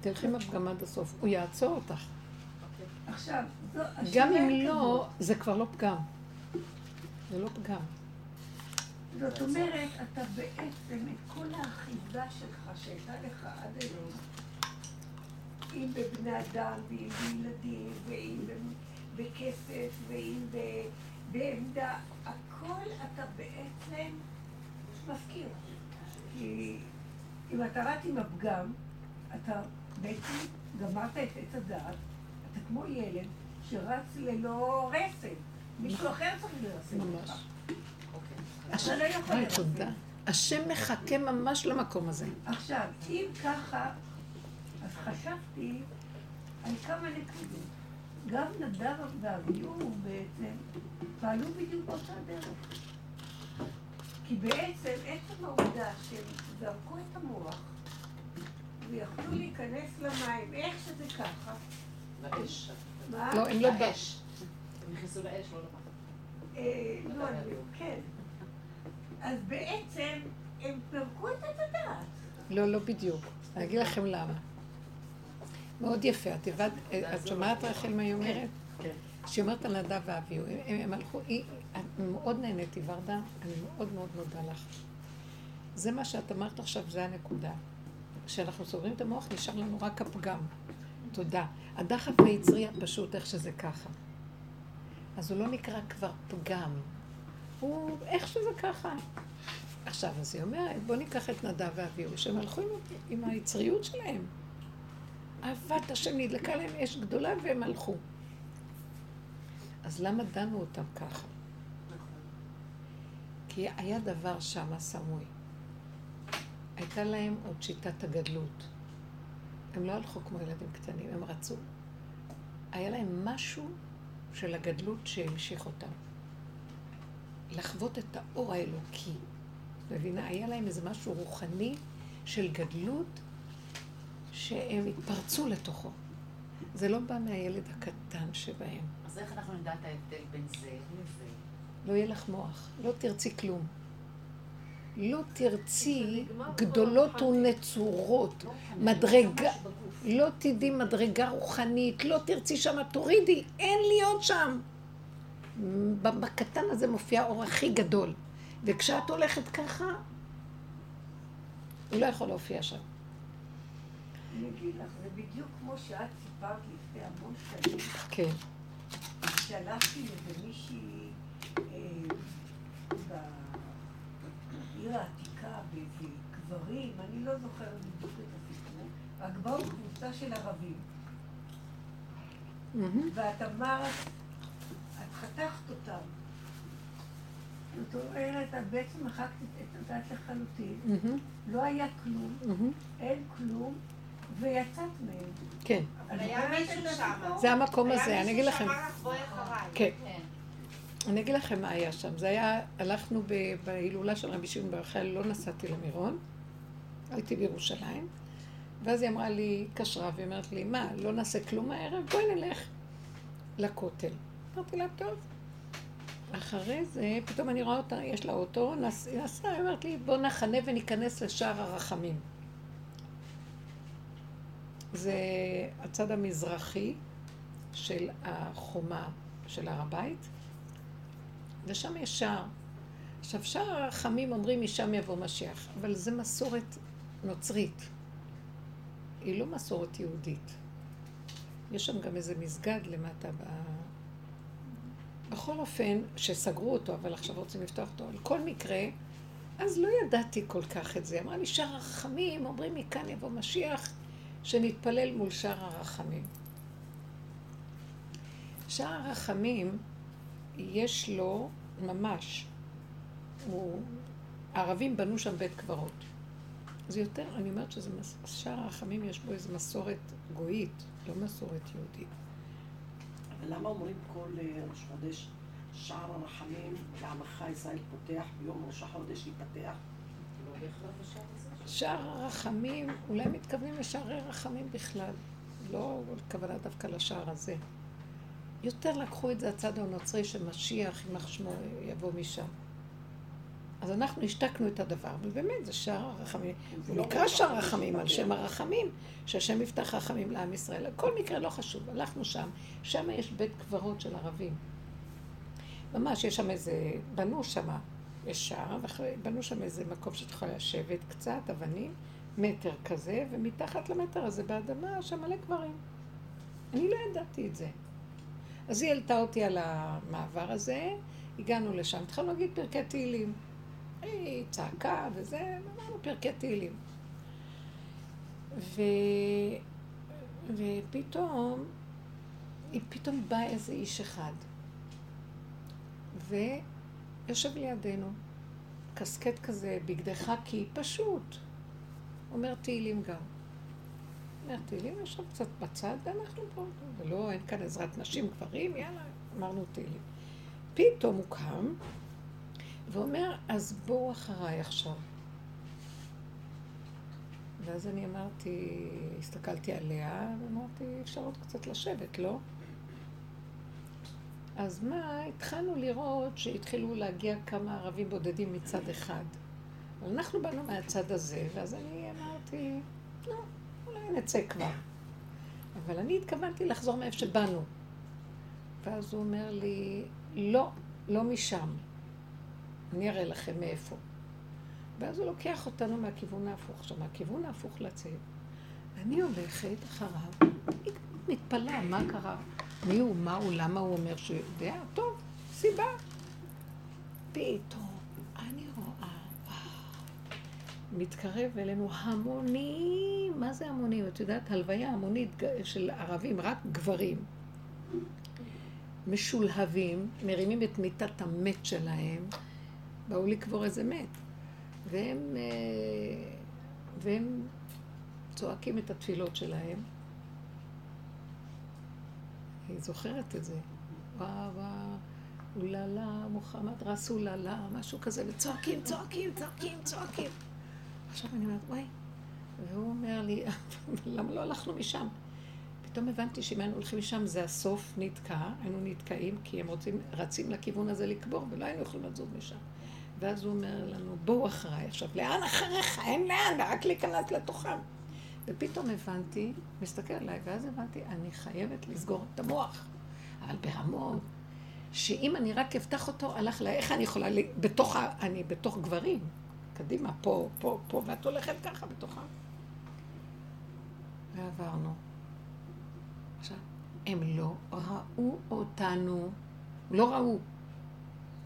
Speaker 3: תלכי עם הפגם עד הסוף, הוא יעצור אותך.
Speaker 5: עכשיו, זו...
Speaker 3: גם אם לא, זה כבר לא פגם. זה לא פגם.
Speaker 5: זאת אומרת, אתה בעצם את כל האחיזה שלך שהייתה לך עד היום, אם בבני אדם, ואם בילדים, ואם בכסף, ואם בעמדה, הכל אתה בעצם מפקיר. כי אם אתה רץ עם הפגם, אתה בעצם גמרת את עץ הדעת, אתה כמו ילד שרץ ללא רסן. מישהו אחר צריך לרסן אותך.
Speaker 3: ממש.
Speaker 5: אתה לא יכול לרסן.
Speaker 3: השם מחכה ממש למקום הזה.
Speaker 5: עכשיו, אם ככה, אז חשבתי על כמה נקודות. גם נדב ואביהו בעצם פעלו בדיוק באותה דרך. כי בעצם עצם העובדה שהם זרקו את המוח ויכלו להיכנס למים, איך שזה ככה,
Speaker 2: באש.
Speaker 3: לא, הם לא בא.
Speaker 2: באש. הם נכנסו לאש, לא למה.
Speaker 5: אה, לא, אני- כן. אז בעצם הם פירקו את הדעת.
Speaker 3: לא, לא בדיוק. אני אגיד לכם למה. מאוד יפה. את הבנת, את שומעת רחל מה היא אומרת?
Speaker 1: כן.
Speaker 3: שהיא אומרת על נדב ואביהו. הם, הלכו, היא, מאוד נהניתי, ורדה, אני מאוד מאוד מודה לך. זה מה שאת אמרת עכשיו, זה הנקודה. כשאנחנו סוגרים את המוח, נשאר לנו רק הפגם. תודה. הדחף היצרי הפשוט, איך שזה ככה. אז הוא לא נקרא כבר פגם. הוא איך שזה ככה. עכשיו, אז היא אומרת, בואו ניקח את נדב ואביהו, שהם הלכו עם, עם היצריות שלהם. אהבת השם נדלקה להם אש גדולה והם הלכו. אז למה דנו אותם ככה? כי היה דבר שם סמוי. הייתה להם עוד שיטת הגדלות. הם לא הלכו כמו ילדים קטנים, הם רצו. היה להם משהו של הגדלות שהמשיך אותם. לחוות את האור האלוקי. מבינה? היה להם איזה משהו רוחני של גדלות שהם התפרצו לתוכו. זה לא בא מהילד הקטן שבהם.
Speaker 2: אז איך אנחנו נדע את ההבדל בין זה לזה?
Speaker 3: לא יהיה לך מוח, לא תרצי כלום. לא תרצי גדולות ונצורות, מדרגה. לא תדעי מדרגה רוחנית, לא תרצי שם, תורידי, אין להיות שם. בקטן הזה מופיע האור הכי גדול. וכשאת הולכת ככה, הוא לא יכול להופיע שם.
Speaker 5: אני אגיד לך, זה בדיוק כמו שאת סיפרת לפני המון שנים,
Speaker 3: כן.
Speaker 5: שהלכתי לאיזה מישהי אה, בעיר העתיקה, באיזה קברים, אני לא זוכרת בדיוק את הסיפור, רק באו קבוצה של ערבים. ואת אמרת, את חתכת אותם. זאת אומרת, את בעצם מחקת את הדת לחלוטין. לא היה כלום. אין כלום, ויצאת מהם.
Speaker 3: כן.
Speaker 6: אבל היה מישהו שם.
Speaker 3: זה המקום הזה, אני אגיד לכם.
Speaker 6: היה מישהו שאמר לך בואי אחריי.
Speaker 3: כן. אני אגיד לכם מה היה שם. זה היה, הלכנו בהילולה של רבי שמעון בר יוחאי, לא נסעתי למירון, הייתי בירושלים, ואז היא אמרה לי, התקשרה, והיא אומרת לי, מה, לא נעשה כלום הערב? בואי נלך לכותל. אמרתי לה, טוב. אחרי זה, פתאום אני רואה אותה, יש לה אוטו, היא נסעה, היא אומרת לי, בוא נחנה וניכנס לשער הרחמים. זה הצד המזרחי של החומה של הר הבית, ושם יש שער. עכשיו, שער הרחמים אומרים משם יבוא משיח, אבל זה מסורת נוצרית. היא לא מסורת יהודית. יש שם גם איזה מסגד למטה ב... בכל אופן, שסגרו אותו, אבל עכשיו רוצים לפתוח אותו. על כל מקרה, אז לא ידעתי כל כך את זה. אמרה לי, שער הרחמים, אומרים מכאן יבוא משיח, שנתפלל מול שער הרחמים. שער הרחמים, יש לו ממש, הוא, הערבים בנו שם בית קברות. זה יותר, אני אומרת שזה, מס- שער הרחמים יש בו איזו מסורת גויית, לא מסורת יהודית.
Speaker 1: אבל למה אומרים כל אה, ראש חודש שער הרחמים לעמך ישראל פותח ביום ראש החודש ייפתח?
Speaker 2: לא.
Speaker 3: שער הרחמים, אולי מתכוונים לשערי רחמים בכלל, לא כוונה דווקא לשער הזה. יותר לקחו את זה הצד הנוצרי שמשיח, יימח שמו, יבוא משם. אז אנחנו השתקנו את הדבר, אבל באמת זה שער הרחמים. הוא
Speaker 1: לא
Speaker 3: נקרא שער
Speaker 1: החודש
Speaker 3: רחמים על. שם הרחמים, שהשם יפתח רחמים לעם ישראל. כל מקרה לא חשוב, הלכנו שם, שם יש בית קברות של ערבים. ממש, יש שם איזה, בנו שם, יש שער, ובנו שם איזה מקום שאת יכולה לשבת קצת, אבנים, מטר כזה, ומתחת למטר הזה באדמה, שם מלא קברים. אני לא ידעתי את זה. אז היא העלתה אותי על המעבר הזה, הגענו לשם, התחלנו להגיד פרקי תהילים. היא צעקה וזה, אמרנו פרקי תהילים. ו... ופתאום, היא פתאום בא איזה איש אחד, ויושב לידינו, קסקט כזה, בגדי חכי, פשוט. אומר תהילים גם. תהילים, יושב קצת בצד, ואנחנו פה, ולא, אין כאן עזרת נשים, גברים, יאללה, אמרנו תהילים. פתאום הוא קם, ואומר, אז בואו אחריי עכשיו. ואז אני אמרתי, הסתכלתי עליה, ואמרתי, אפשר עוד קצת לשבת, לא? אז מה, התחלנו לראות שהתחילו להגיע כמה ערבים בודדים מצד אחד. אבל אנחנו באנו מהצד הזה, ואז אני אמרתי, לא, נצא כבר. אבל אני התכוונתי לחזור מאיפה שבאנו. ואז הוא אומר לי, לא, לא משם. אני אראה לכם מאיפה. ואז הוא לוקח אותנו מהכיוון ההפוך. עכשיו, מהכיוון ההפוך לצאת. אני הולכת אחריו, מתפלאה, מה קרה? מי הוא, מה הוא, למה הוא אומר שהוא יודע? טוב, סיבה. פתאום אני רואה, וואו, מתקרב אלינו המונים, מה זה המונים? את יודעת, הלוויה המונית של ערבים, רק גברים. משולהבים, מרימים את מיטת המת שלהם, באו לקבור איזה מת. והם, אה, והם צועקים את התפילות שלהם. היא זוכרת את זה. וואו וואו, אוללה, מוחמד רסוללה, משהו כזה, וצועקים, צועקים, צועקים, צועקים. עכשיו אני אומרת, וואי, והוא אומר לי, *laughs* למה לא הלכנו משם? פתאום הבנתי שאם היינו הולכים משם זה הסוף נתקע, היינו נתקעים כי הם רוצים, רצים לכיוון הזה לקבור ולא היינו יכולים לזוז משם. ואז הוא אומר לנו, בואו אחריי. עכשיו, לאן אחריך? אין לאן, רק להיכנס לתוכם. ופתאום הבנתי, מסתכל עליי, ואז הבנתי, אני חייבת לסגור את המוח. אבל ברמות, שאם אני רק אפתח אותו, הלך לה, איך אני יכולה, בתוך, אני בתוך גברים, קדימה, פה, פה, פה, ואת הולכת ככה בתוכה. ועברנו. עכשיו, הם לא ראו אותנו, לא ראו.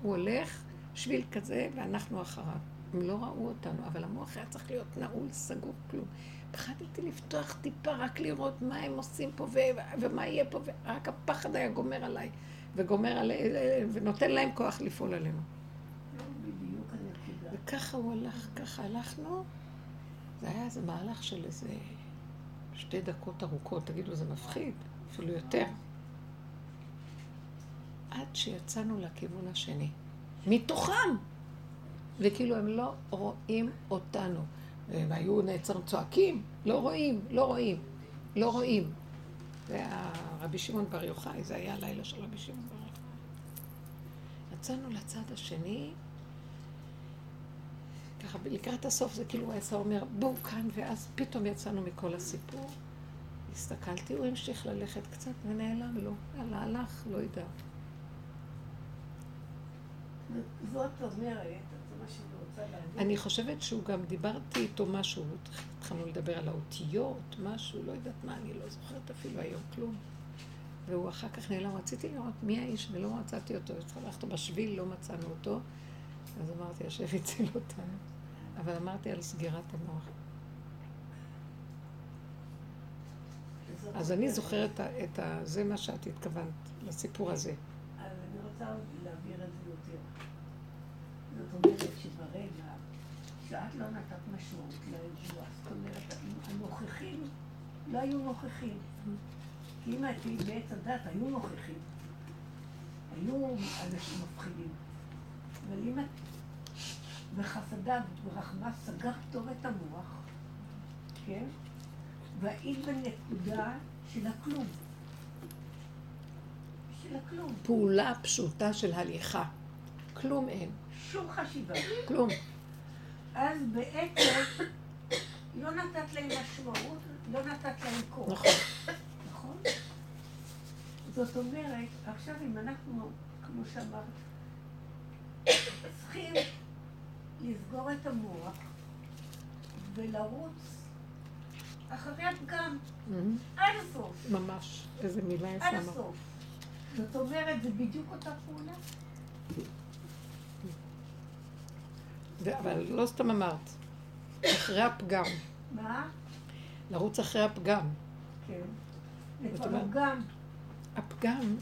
Speaker 3: הוא הולך, שביל כזה, ואנחנו אחריו. הם לא ראו אותנו, אבל המוח היה צריך להיות נעול, סגור, כלום. פחדתי לפתוח טיפה, רק לראות מה הם עושים פה, ו- ומה יהיה פה, ורק הפחד היה גומר עליי, וגומר עליי, ונותן להם כוח לפעול עלינו. וככה הוא הלך, ככה הלכנו. זה היה איזה מהלך של איזה שתי דקות ארוכות, תגידו, זה מפחיד, אפילו יותר. עד שיצאנו לכיוון השני. מתוכם! וכאילו הם לא רואים אותנו. הם היו נעצרים צועקים, לא רואים, לא רואים, לא רואים. זה היה רבי שמעון בר יוחאי, זה היה הלילה של רבי שמעון בר יוחאי. יצאנו לצד השני, ככה לקראת הסוף זה כאילו הוא עשה אומר בואו כאן ואז פתאום יצאנו מכל הסיפור. הסתכלתי, הוא המשיך ללכת קצת ונעלם לו. יאללה, הלך, לא יודע.
Speaker 5: זאת אומרת, זה מה שאני רוצה להגיד.
Speaker 3: אני חושבת שהוא גם דיברתי איתו משהו, התחלנו לדבר על האותיות, משהו, לא יודעת מה, אני לא זוכרת אפילו היום כלום. והוא אחר כך נעלם, רציתי לראות מי האיש ולא מצאתי אותו. הלכנו בשביל, לא מצאנו אותו. אז אמרתי, השם הציל אותנו. אבל אמרתי על סגירת המוח. אז אני זוכרת את ה-. זה מה שאת התכוונת, לסיפור הזה.
Speaker 5: אז אני רוצה להעביר את זה יותר. זאת אומרת שברגע שאת לא נתת משמעות לאירוע, זאת אומרת, הנוכחים לא היו נוכחים. כי אם הייתי בעץ הדת, היו נוכחים. היו אנשים מפחידים. אבל אם את בחסדיו וברחמה סגרת טוב את המוח, כן? והיית בנקודה של הכלום. של הכלום.
Speaker 3: פעולה פשוטה של הליכה. כלום אין.
Speaker 5: שום חשיבה.
Speaker 3: כלום.
Speaker 5: אז בעצם לא נתת להם משמעות, לא נתת להם כוח.
Speaker 3: נכון.
Speaker 5: נכון? זאת אומרת, עכשיו אם אנחנו, כמו שאמרת, צריכים לסגור את המוח ולרוץ אחרי הפגם,
Speaker 3: מהמם.
Speaker 5: עד הסוף,
Speaker 3: ממש. איזה מילה
Speaker 5: עד
Speaker 3: יפה אמרת.
Speaker 5: הסוף. זאת אומרת, זה בדיוק אותה פעולה.
Speaker 3: אבל לא סתם אמרת. אחרי הפגם.
Speaker 5: מה?
Speaker 3: לרוץ אחרי הפגם.
Speaker 5: כן.
Speaker 3: זאת אומרת-. הפגם,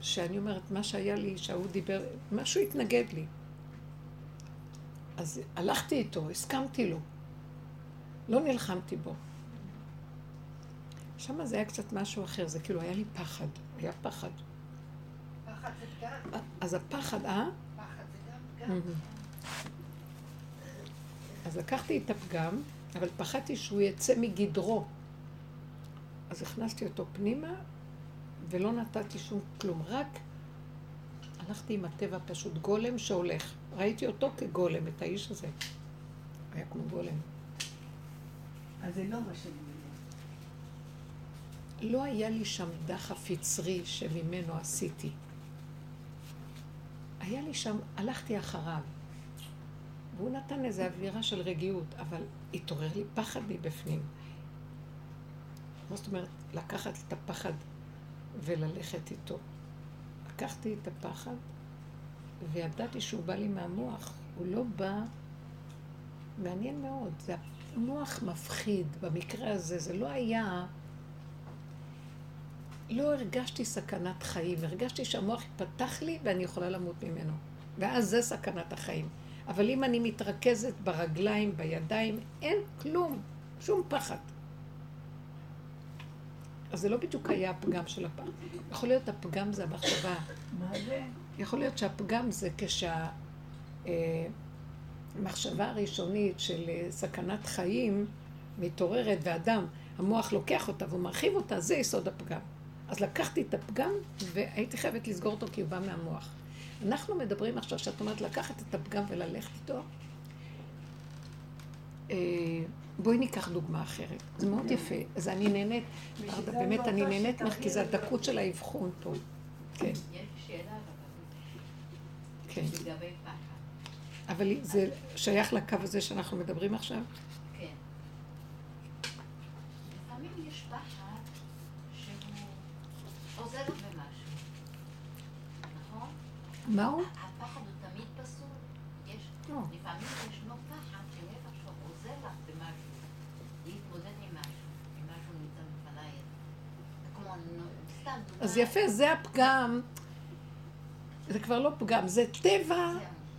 Speaker 3: שאני אומרת, מה שהיה לי, שההוא דיבר, משהו התנגד לי. אז הלכתי איתו, הסכמתי לו. לא נלחמתי בו. שם זה היה קצת משהו אחר, זה כאילו היה לי פחד, היה פחד.
Speaker 6: פחד זה פגם.
Speaker 3: אז הפחד, אה?
Speaker 6: פחד זה גם פגם.
Speaker 3: מהמם. אז לקחתי את הפגם, אבל פחדתי שהוא יצא מגדרו. אז הכנסתי אותו פנימה, ולא נתתי שום כלום, רק הלכתי עם הטבע פשוט, גולם שהולך. ראיתי אותו כגולם, את האיש הזה. היה כמו גולם.
Speaker 5: אז זה לא מה שאני אומרת.
Speaker 3: לא היה לי שם דחף יצרי שממנו עשיתי. היה לי שם, הלכתי אחריו. והוא נתן איזו אווירה של רגיעות, אבל התעורר לי פחד מבפנים. מה זאת אומרת? לקחת את הפחד וללכת איתו. לקחתי את הפחד וידעתי שהוא בא לי מהמוח. הוא לא בא... מעניין מאוד. זה המוח מפחיד. במקרה הזה זה לא היה... לא הרגשתי סכנת חיים, הרגשתי שהמוח יפתח לי ואני יכולה למות ממנו. ואז זה סכנת החיים. אבל אם אני מתרכזת ברגליים, בידיים, אין כלום, שום פחד. אז זה לא בדיוק היה הפגם של הפחד. יכול להיות הפגם זה המחשבה.
Speaker 5: מה זה?
Speaker 3: יכול להיות שהפגם זה כשהמחשבה הראשונית של אה, סכנת חיים מתעוררת ואדם, המוח לוקח אותה והוא מרחיב אותה, זה יסוד הפגם. אז לקחתי את הפגם והייתי חייבת לסגור אותו כי הוא בא מהמוח. אנחנו מדברים עכשיו, שאת אומרת לקחת את הפגם וללכת איתו. אה, בואי ניקח דוגמה אחרת. זה מאוד יפה. אז אני נהנית, באמת אני נהנית ממך, כי זה הדקות של האבחון פה. כן.
Speaker 2: לגבי פחד.
Speaker 3: אבל זה שייך לקו הזה שאנחנו מדברים עכשיו?
Speaker 2: כן. לפעמים יש פחד שהוא עוזר במשהו, נכון?
Speaker 3: מה הוא?
Speaker 2: הפחד הוא תמיד פסול. יש,
Speaker 3: לא.
Speaker 2: לפעמים ישנו פחד שלפח שהוא עוזר לך במשהו, להתמודד עם משהו, אם משהו נמצא בפנייך.
Speaker 3: אז יפה, זה הפגם. זה כבר לא פגם, זה טבע.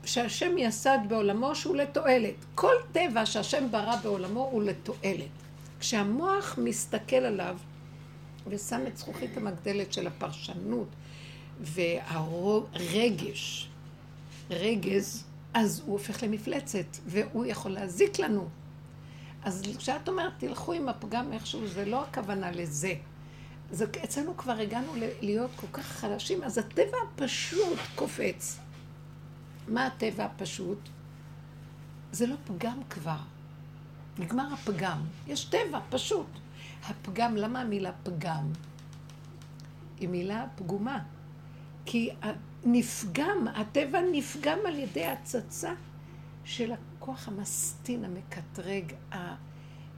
Speaker 3: שהשם יסד בעולמו שהוא לתועלת. כל טבע שהשם ברא בעולמו הוא לתועלת. כשהמוח מסתכל עליו ושם את זכוכית המגדלת של הפרשנות והרגש, רגז, אז הוא הופך למפלצת, והוא יכול להזיק לנו. אז כשאת אומרת, תלכו עם הפגם איכשהו, זה לא הכוונה לזה. זה, אצלנו כבר הגענו להיות כל כך חלשים, אז הטבע הפשוט קופץ. מה הטבע הפשוט? זה לא פגם כבר. נגמר הפגם. יש טבע פשוט. הפגם, למה המילה פגם? היא מילה פגומה. כי נפגם, הטבע נפגם על ידי הצצה של הכוח המסטין, המקטרג,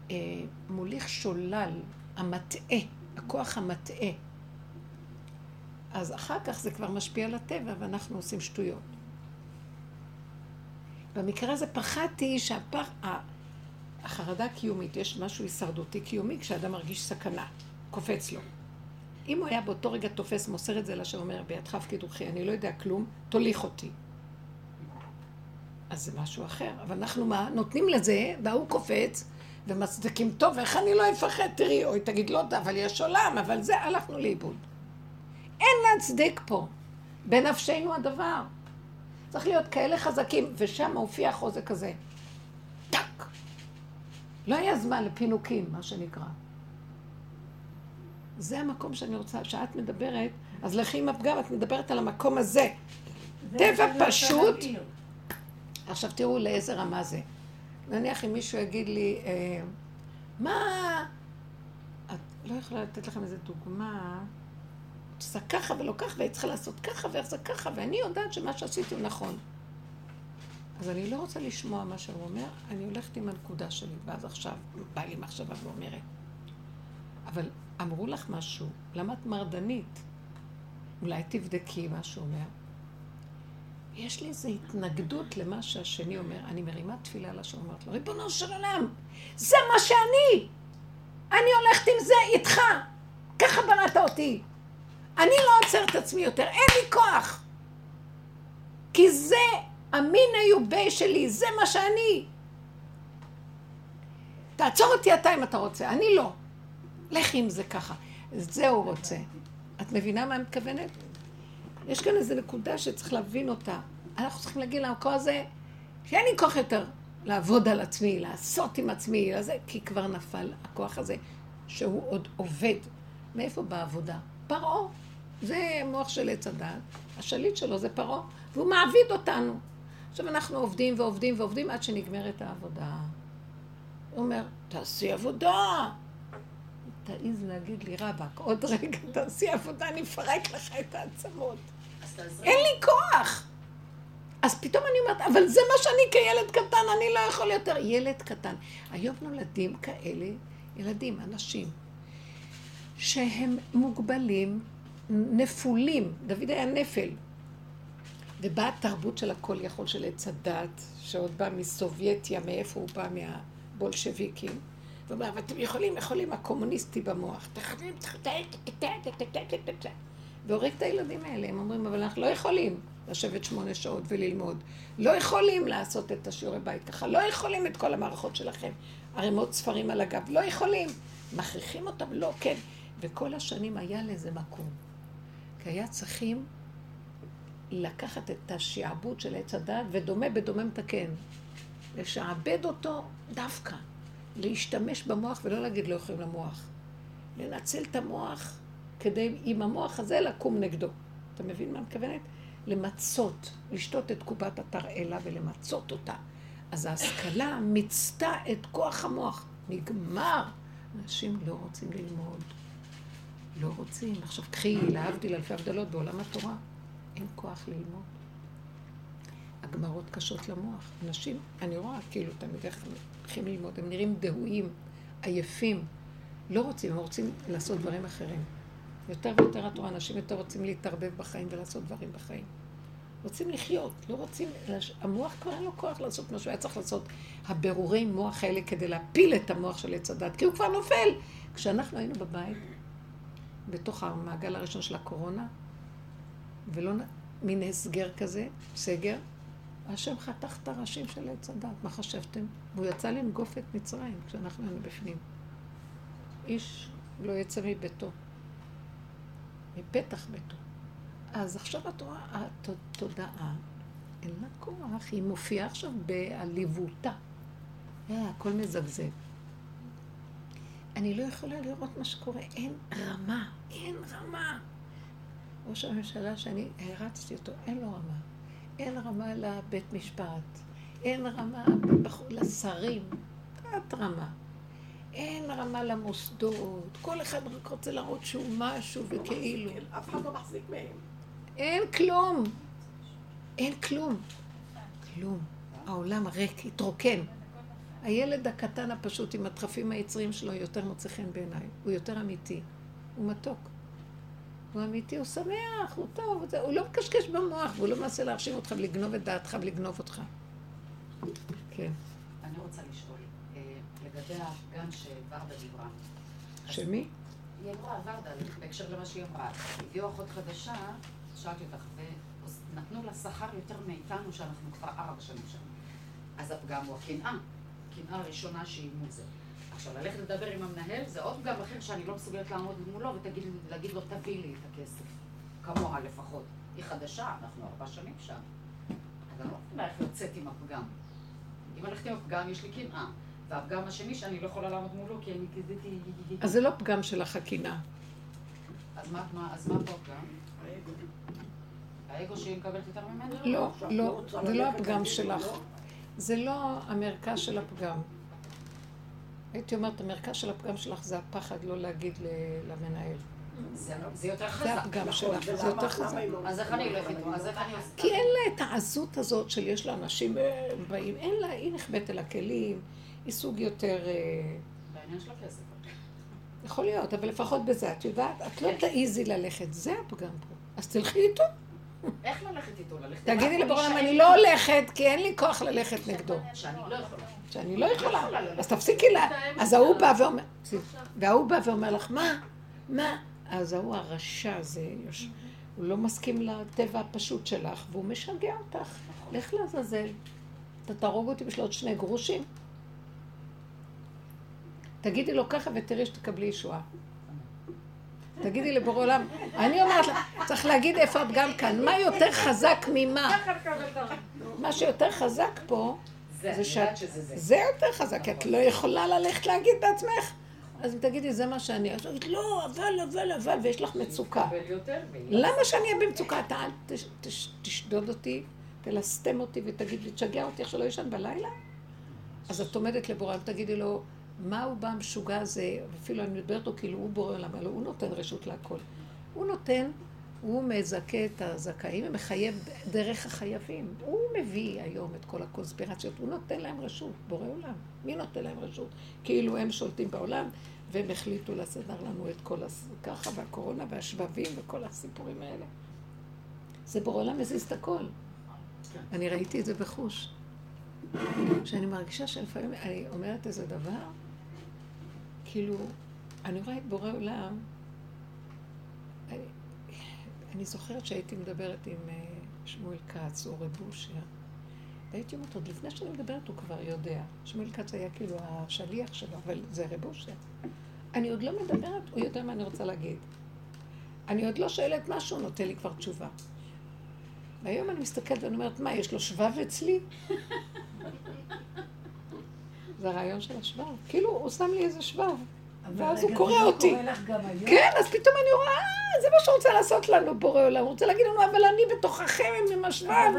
Speaker 3: המוליך שולל, המטעה, הכוח המטעה. אז אחר כך זה כבר משפיע על הטבע ואנחנו עושים שטויות. במקרה הזה פחדתי שהפח... החרדה הקיומית, יש משהו הישרדותי קיומי כשאדם מרגיש סכנה, קופץ לו. אם הוא היה באותו רגע תופס, מוסר את זה לשם, אומר, בידך הפקיד רוחי, אני לא יודע כלום, תוליך אותי. אז זה משהו אחר. אבל אנחנו מה? נותנים לזה, וההוא קופץ, ומצדיקים, טוב, איך אני לא אפחד? תראי, אוי, תגיד, לא, אבל יש עולם, אבל זה, הלכנו לאיבוד. אין להצדיק פה. בנפשנו הדבר. צריך להיות כאלה חזקים, ושם הופיע החוזק הזה. טאק. לא היה זמן לפינוקים, מה שנקרא. זה המקום שאני רוצה, שאת מדברת, אז לכי עם הפגם, את מדברת על המקום הזה. טבע פשוט. עכשיו תראו לאיזה רמה זה. נניח אם מישהו יגיד לי, אה, מה... את לא יכולה לתת לכם איזה דוגמה, את עושה ככה ולא ככה, והיא צריכה לעשות ככה ואיך זה ככה, ואני יודעת שמה שעשיתי הוא נכון. אז אני לא רוצה לשמוע מה שהוא אומר, אני הולכת עם הנקודה שלי, ואז עכשיו בא לי מחשבה ואומרת, אבל אמרו לך משהו, למה את מרדנית? אולי תבדקי מה שהוא אומר. יש לי איזו התנגדות למה שהשני אומר. אני מרימה תפילה לשם, אומרת לו, ריבונו של עולם, זה מה שאני! אני הולכת עם זה איתך! ככה בראת אותי. אני לא עוצר את עצמי יותר, אין לי כוח. כי זה המין היובי שלי, זה מה שאני. תעצור אותי אתה אם אתה רוצה, אני לא. לכי עם זה ככה. זה הוא רוצה. את מבינה מה אני מתכוונת? יש כאן איזו נקודה שצריך להבין אותה. אנחנו צריכים להגיד למקום הזה, שאין לי כוח יותר לעבוד על עצמי, לעשות עם עצמי, לזה, כי כבר נפל הכוח הזה, שהוא עוד עובד. מאיפה בעבודה? פרעה. זה מוח של עץ הדת, השליט שלו זה פרעה, והוא מעביד אותנו. עכשיו אנחנו עובדים ועובדים ועובדים עד שנגמרת העבודה. הוא אומר, תעשי עבודה. תעיז להגיד לי, רבאק, עוד רגע תעשי עבודה, אני אפרק לך את העצמות. אין לי כוח. אז פתאום אני אומרת, אבל זה מה שאני כילד קטן, אני לא יכול יותר. ילד קטן. היום נולדים כאלה ילדים, אנשים, שהם מוגבלים, נפולים. דוד היה נפל. ובאה התרבות של הכל יכול של עץ הדת, שעוד בא מסובייטיה, מאיפה הוא בא מהבולשביקים. ואומר, אתם יכולים, יכולים, הקומוניסטי במוח. והורג את הילדים האלה. הם אומרים, אבל אנחנו לא יכולים לשבת שמונה שעות וללמוד. לא יכולים לעשות את השיעורי בית ככה. לא יכולים את כל המערכות שלכם. ערימות ספרים על הגב. לא יכולים. מכריחים אותם, לא, כן. וכל השנים היה לזה מקום. כי היה צריכים לקחת את השעבוד של עץ הדת, ודומה בדומה מתקן. לשעבד אותו דווקא. להשתמש במוח ולא להגיד לא יכולים למוח. לנצל את המוח כדי עם המוח הזה לקום נגדו. אתה מבין מה אני מתכוונת? למצות, לשתות את קובת התרעלה ולמצות אותה. אז ההשכלה מיצתה את כוח המוח. נגמר. אנשים לא רוצים ללמוד. לא רוצים. עכשיו קחי, להבדיל אלפי הבדלות בעולם התורה, אין כוח ללמוד. הגמרות קשות למוח. אנשים, אני רואה כאילו הם הולכים ללמוד, הם נראים דהויים, עייפים, לא רוצים, הם רוצים לעשות דברים אחרים. יותר ויותר את רואה, אנשים יותר רוצים להתערבב בחיים ולעשות דברים בחיים. רוצים לחיות, לא רוצים, המוח כבר אין לו כוח לעשות מה שהוא היה צריך לעשות. הבירורי מוח האלה כדי להפיל את המוח של עץ הדת, כי הוא כבר נופל. כשאנחנו היינו בבית, בתוך המעגל הראשון של הקורונה, ולא, מין הסגר כזה, סגר, השם חתך את הראשים של עץ הדת, מה חשבתם? והוא יצא לנגוף את מצרים כשאנחנו היינו בפנים. איש לא יצא מביתו, מפתח ביתו. אז עכשיו את רואה, התודעה, אין לה כוח, היא מופיעה עכשיו בעליבותה. אה, הכל מזגזג. אני לא יכולה לראות מה שקורה, אין רמה, אין רמה. ראש הממשלה שאני הערצתי אותו, אין לו רמה. אין רמה לבית משפט, אין רמה לשרים, תת רמה. אין רמה למוסדות, כל אחד רק רוצה להראות שהוא משהו וכאילו.
Speaker 1: אף אחד לא מחזיק מהם.
Speaker 3: אין כלום. אין כלום. כלום. העולם ריק, התרוקן. הילד הקטן הפשוט עם הדחפים היצריים שלו יותר מוצא חן בעיניי. הוא יותר אמיתי. הוא מתוק. הוא אמיתי, הוא שמח, הוא טוב, הוא לא מקשקש במוח, והוא לא מנסה להרשים אותך ולגנוב את דעתך ולגנוב אותך. כן.
Speaker 2: אני רוצה לשאול, לגבי הפגם שוורדה דיברה.
Speaker 3: שמי?
Speaker 2: היא אמרה, ורדה, בהקשר למה שהיא אמרה. הביאו אחות חדשה, שאלתי אותך, ונתנו לה שכר יותר מאיתנו, שאנחנו כבר ארבע שנים שם. אז הפגם הוא הקנאה. הקנאה הראשונה שהיא מוזר. עכשיו, ללכת לדבר עם המנהל זה עוד פגם אחר שאני לא מסוגלת לעמוד מולו ולהגיד לו, תביא לי את הכסף. כמוה לפחות. היא חדשה, אנחנו ארבע שנים שם. אז אני לא מבינה איך לצאת עם הפגם. אם הלכתי עם הפגם, יש לי קנאה. והפגם השני שאני לא יכולה לעמוד מולו, כי אני כזיתי...
Speaker 3: אז זה לא פגם שלך הקנאה.
Speaker 2: אז מה פה הפגם? האגו שהיא מקבלת יותר ממנו?
Speaker 3: לא, לא, זה לא הפגם שלך. זה לא המרכז של הפגם. הייתי אומרת, המרכז של הפגם שלך זה הפחד לא להגיד למנהל.
Speaker 2: זה יותר חזק.
Speaker 3: זה הפגם שלך, זה יותר חזק.
Speaker 2: אז איך אני הולכת איתו? אז איך אני עושה?
Speaker 3: כי אין לה את העזות הזאת של יש לה אנשים אה, באים, אין לה, היא נחבאת אל הכלים, היא סוג יותר... אה,
Speaker 2: בעניין של הכסף.
Speaker 3: יכול להיות, אבל לפחות בזה, את יודעת, את לא תעיזי ללכת, זה הפגם פה. אז תלכי איתו.
Speaker 2: איך ללכת איתו? ללכת
Speaker 3: תגידי לבורלם, אני לא הולכת, כי אין לי כוח ללכת נגדו.
Speaker 2: שאני לא יכולה.
Speaker 3: שאני לא יכולה. אז תפסיקי לה. אז ההוא בא ואומר, וההוא בא ואומר לך, מה? מה? אז ההוא הרשע הזה, הוא לא מסכים לטבע הפשוט שלך, והוא משגע אותך. לך לעזאזל. אתה תהרוג אותי בשביל עוד שני גרושים. תגידי לו ככה ותראי שתקבלי ישועה. תגידי לבורא עולם, אני אומרת לה, צריך להגיד איפה את גם כאן, מה יותר חזק ממה? מה שיותר חזק פה, זה שאת... זה יותר חזק, כי את לא יכולה ללכת להגיד בעצמך. אז תגידי, זה מה שאני... אז תגיד, לא, אבל, אבל, אבל, ויש לך מצוקה. למה שאני אהיה במצוקה? אתה אל תשדוד אותי, תלסתם אותי ותגיד לי, תשגע אותי איך שלא ישן בלילה? אז את עומדת לבורא, ותגידי לו, מה הוא בא המשוגע הזה, אפילו אני מדברת לו כאילו הוא בורא עולם, הוא נותן רשות להכל. הוא נותן, הוא מזכה את הזכאים ומחייב דרך החייבים. הוא מביא היום את כל הקונספירציות, הוא נותן להם רשות, בורא עולם. מי נותן להם רשות? כאילו הם שולטים בעולם והם החליטו לסדר לנו את כל הס... ככה, והקורונה והשבבים וכל הסיפורים האלה. זה בורא עולם מזיז את הכל. אני ראיתי את זה בחוש. שאני מרגישה שלפעמים אני אומרת איזה דבר, כאילו, אני רואה את בורא עולם, אני, אני זוכרת שהייתי מדברת עם uh, שמואל כץ או רב והייתי אומרת, עוד לפני שאני מדברת הוא כבר יודע. שמואל כץ היה כאילו השליח שלו, אבל זה רב אושר. אני עוד לא מדברת, הוא יודע מה אני רוצה להגיד. אני עוד לא שואלת משהו, הוא נותן לי כבר תשובה. והיום אני מסתכלת ואני אומרת, מה, יש לו שבב אצלי? זה הרעיון של השבב. כאילו, הוא שם לי איזה שבב. ואז הוא קורא
Speaker 5: לא
Speaker 3: אותי. כן, אז פתאום אני רואה, אה, זה מה שהוא רוצה לעשות לנו, בורא עולם. הוא רוצה להגיד לנו, אבל אני בתוככם עם השבב.